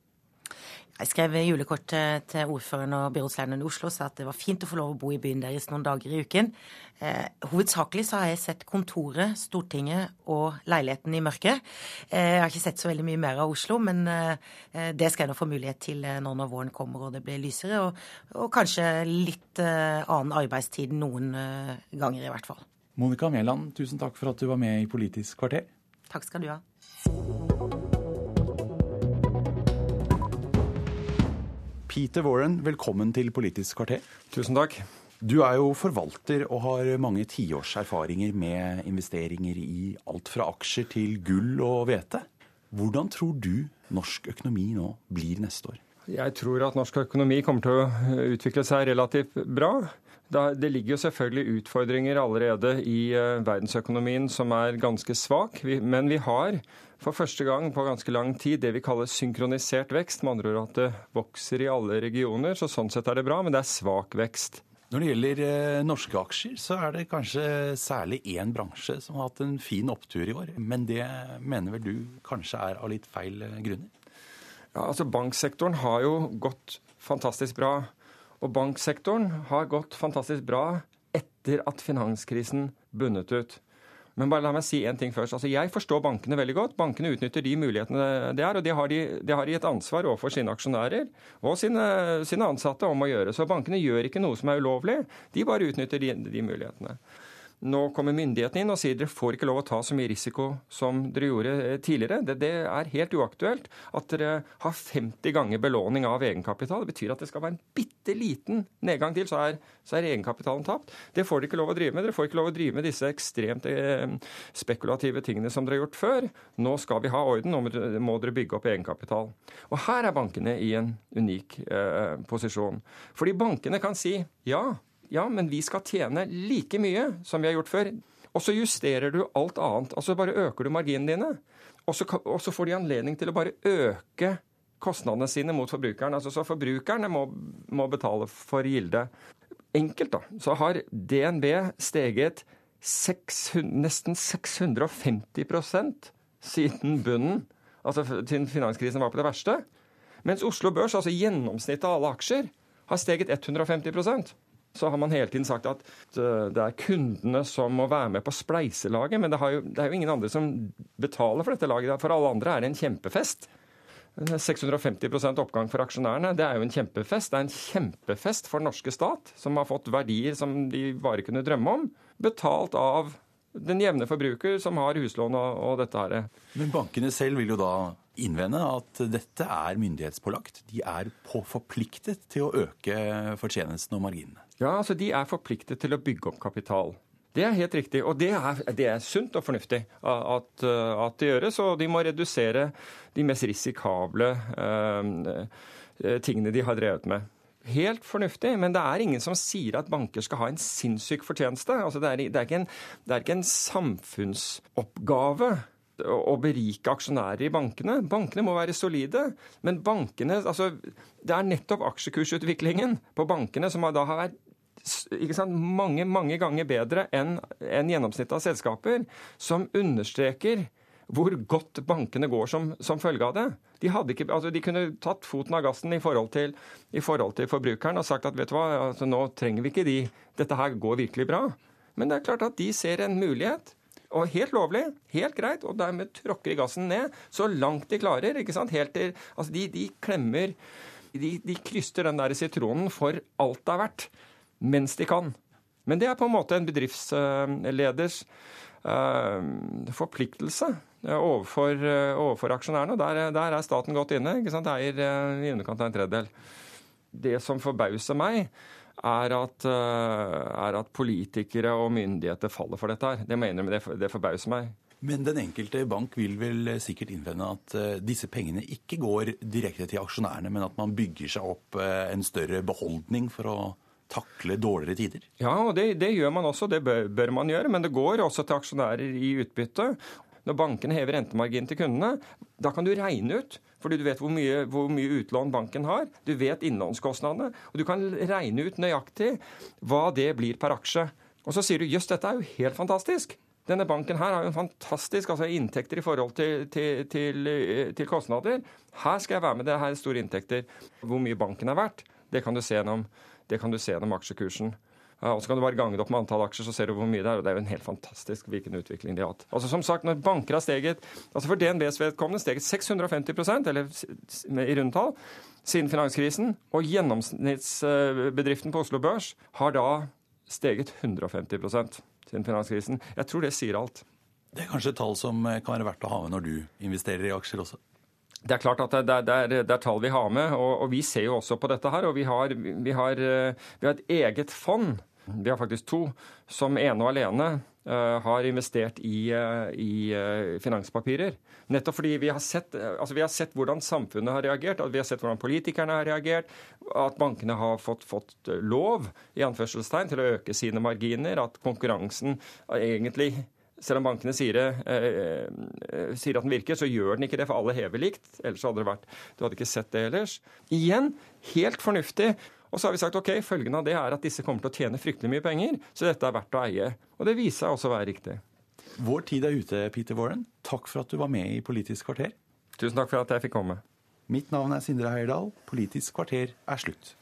S37: Jeg skrev julekort til ordføreren og byrådslederen i Oslo og sa at det var fint å få lov å bo i byen deres noen dager i uken. Eh, hovedsakelig så har jeg sett kontoret, Stortinget og leiligheten i mørket. Eh, jeg har ikke sett så veldig mye mer av Oslo, men eh, det skal jeg nå få mulighet til nå når våren kommer og det blir lysere. Og, og kanskje litt eh, annen arbeidstid noen eh, ganger, i hvert fall.
S6: Monica Mæland, tusen takk for at du var med i Politisk kvarter.
S37: Takk skal du ha.
S6: Peter Warren, velkommen til Politisk kvarter.
S5: Tusen takk.
S6: Du er jo forvalter og har mange tiårs erfaringer med investeringer i alt fra aksjer til gull og hvete. Hvordan tror du norsk økonomi nå blir neste år?
S5: Jeg tror at norsk økonomi kommer til å utvikle seg relativt bra. Det ligger jo selvfølgelig utfordringer allerede i eh, verdensøkonomien som er ganske svak. Men vi har for første gang på ganske lang tid det vi kaller synkronisert vekst. Med andre ord at det vokser i alle regioner. Så sånn sett er det bra, men det er svak vekst.
S6: Når det gjelder eh, norske aksjer, så er det kanskje særlig én bransje som har hatt en fin opptur i år. Men det mener vel du kanskje er av litt feil eh, grunner?
S5: Ja, altså Banksektoren har jo gått fantastisk bra. Og banksektoren har gått fantastisk bra etter at finanskrisen bunnet ut. Men bare la meg si en ting først. Altså, Jeg forstår bankene veldig godt. Bankene utnytter de mulighetene det er, og det har de, det har et ansvar overfor sine aksjonærer og sine, sine, ansatte om å gjøre. Så bankene gjør ikke noe som er ulovlig, de bare utnytter de, de mulighetene. Nå kommer myndighetene inn og sier dere får ikke lov å ta så mye risiko som dere gjorde eh, tidligere. Det, det, er helt uaktuelt at dere har 50 ganger belåning av egenkapital. Det betyr at det skal være en bitte liten nedgang til, så er, så er egenkapitalen tapt. Det får dere ikke lov å drive med. Dere får ikke lov å drive med disse ekstremt eh, spekulative tingene som dere har gjort før. Nå skal vi ha orden, nå må dere bygge opp egenkapital. Og her er bankene i en unik eh, posisjon. Fordi bankene kan si ja, ja, men vi skal tjene like mye som vi har gjort før. Og så justerer du alt annet. Altså bare øker du marginene dine. Og så, får de anledning til å bare øke kostnadene sine mot forbrukeren. Altså, så forbrukerne må, må betale for gilde. Enkelt, da, så har DNB steget 600, nesten 650% siden bunnen, altså siden finanskrisen var på det verste. Mens Oslo Børs, altså gjennomsnittet av alle aksjer, har steget 150 så har man hele tiden sagt at eh, det er kundene som må være med på spleiselaget. Men det, jo, det er jo ingen andre som betaler for dette laget. For alle andre er det en kjempefest. 650% oppgang for aksjonærene, det er jo en kjempefest. Det er en kjempefest for den norske stat, som har fått verdier som de bare kunne drømme om, betalt av den jevne forbruker som har huslån og, og dette her.
S6: Men bankene selv vil jo da innvende at dette er myndighetspålagt. De er på forpliktet til å øke fortjenesten og marginene.
S5: Ja, altså De er forpliktet til å bygge opp kapital. Det er helt riktig, og det er, det er sunt og fornuftig at, at, det gjøres. Og de må redusere de mest risikable eh, tingene de har drevet med. Helt fornuftig, men det er ingen som sier at banker skal ha en sinnssyk fortjeneste. Altså, det, er, det, er en, det er ikke en samfunnsoppgave å berike aksjonærer i bankene. Bankene må være solide. Men bankene, altså, det er nettopp aksjekursutviklingen på bankene som da har vært sant, mange mange ganger bedre enn en gjennomsnittet av selskaper, som understreker hvor godt bankene går som, som følge av det. De, ikke, altså de, kunne tatt foten av gassen i forhold, til, i forhold til forbrukeren og sagt at vet du hva, altså nå trenger vi ikke de, dette her går virkelig bra. Men det er klart at de ser en mulighet. Og helt lovlig, helt greit, og dermed tråkker de gassen ned så langt de klarer. ikke sant? Helt til, altså de, de klemmer de, de kryster den der sitronen for alt det er verdt, mens de kan. Men det er på en måte en bedriftsleders uh, forpliktelse overfor, overfor aksjonærene. Der, der, er staten godt inne. ikke sant? Eier i underkant av en tredjedel. Det som forbauser meg, er at, er at, politikere og myndigheter faller for dette her. Det mener jeg, det, det forbauser meg.
S6: Men den enkelte bank vil vel sikkert innvende at disse pengene ikke går direkte til aksjonærene, men at man bygger seg opp en større beholdning for å takle dårligere tider?
S5: Ja, og det, det gjør man også. Det bør, bør, man gjøre. Men det går også til aksjonærer i utbytte. Når bankene hever rentemarginen til kundene, da kan du regne ut fordi du vet hvor mye, hvor mye utlån banken har. Du vet innlånskostnadene. Og du kan regne ut nøyaktig hva det blir per aksje. Og så sier du jøss, dette er jo helt fantastisk. Denne banken her har jo en fantastisk altså inntekter i forhold til, til, til, til, kostnader. Her skal jeg være med, det her er store inntekter. Hvor mye banken er verdt, det kan du se gjennom det kan du se gjennom aksjekursen. Og så kan du bare gange det opp med antall aksjer, så ser du hvor mye det er. og Det er jo en helt fantastisk hvilken utvikling de har hatt. Altså som sagt, når banker har steget altså For DNBs vedkommende steget 650% eller i rundtall, siden finanskrisen. Og gjennomsnittsbedriften på Oslo Børs har da steget 150% siden finanskrisen. Jeg tror det sier alt.
S6: Det er kanskje et tall som kan være verdt å ha med når du investerer i aksjer også?
S5: Det er klart at det, det, er, det, er, tall vi har med, og, og, vi ser jo også på dette her. Og vi har, vi har, eh, vi har et eget fond, vi har faktisk to, som ene og alene uh, har investert i, uh, i finanspapirer. Nettopp fordi vi har, sett, altså vi har, sett, hvordan samfunnet har reagert, at vi har sett hvordan politikerne har reagert, at bankene har fått, fått lov i anførselstegn, til å øke sine marginer, at konkurransen egentlig selv om bankene sier, eh, eh, sier, at den virker, så gjør den ikke det, for alle hever likt. Ellers hadde det vært Du hadde ikke sett det ellers. Igjen helt fornuftig. Og så har vi sagt ok, følgen av det er at disse kommer til å tjene fryktelig mye penger, så dette er verdt å eie. Og det viser seg også å være riktig.
S6: Vår tid er ute, Peter Warren. Takk for at du var med i Politisk kvarter.
S5: Tusen takk for at jeg fikk komme.
S6: Mitt navn er Sindre Heierdal. Politisk kvarter er slutt.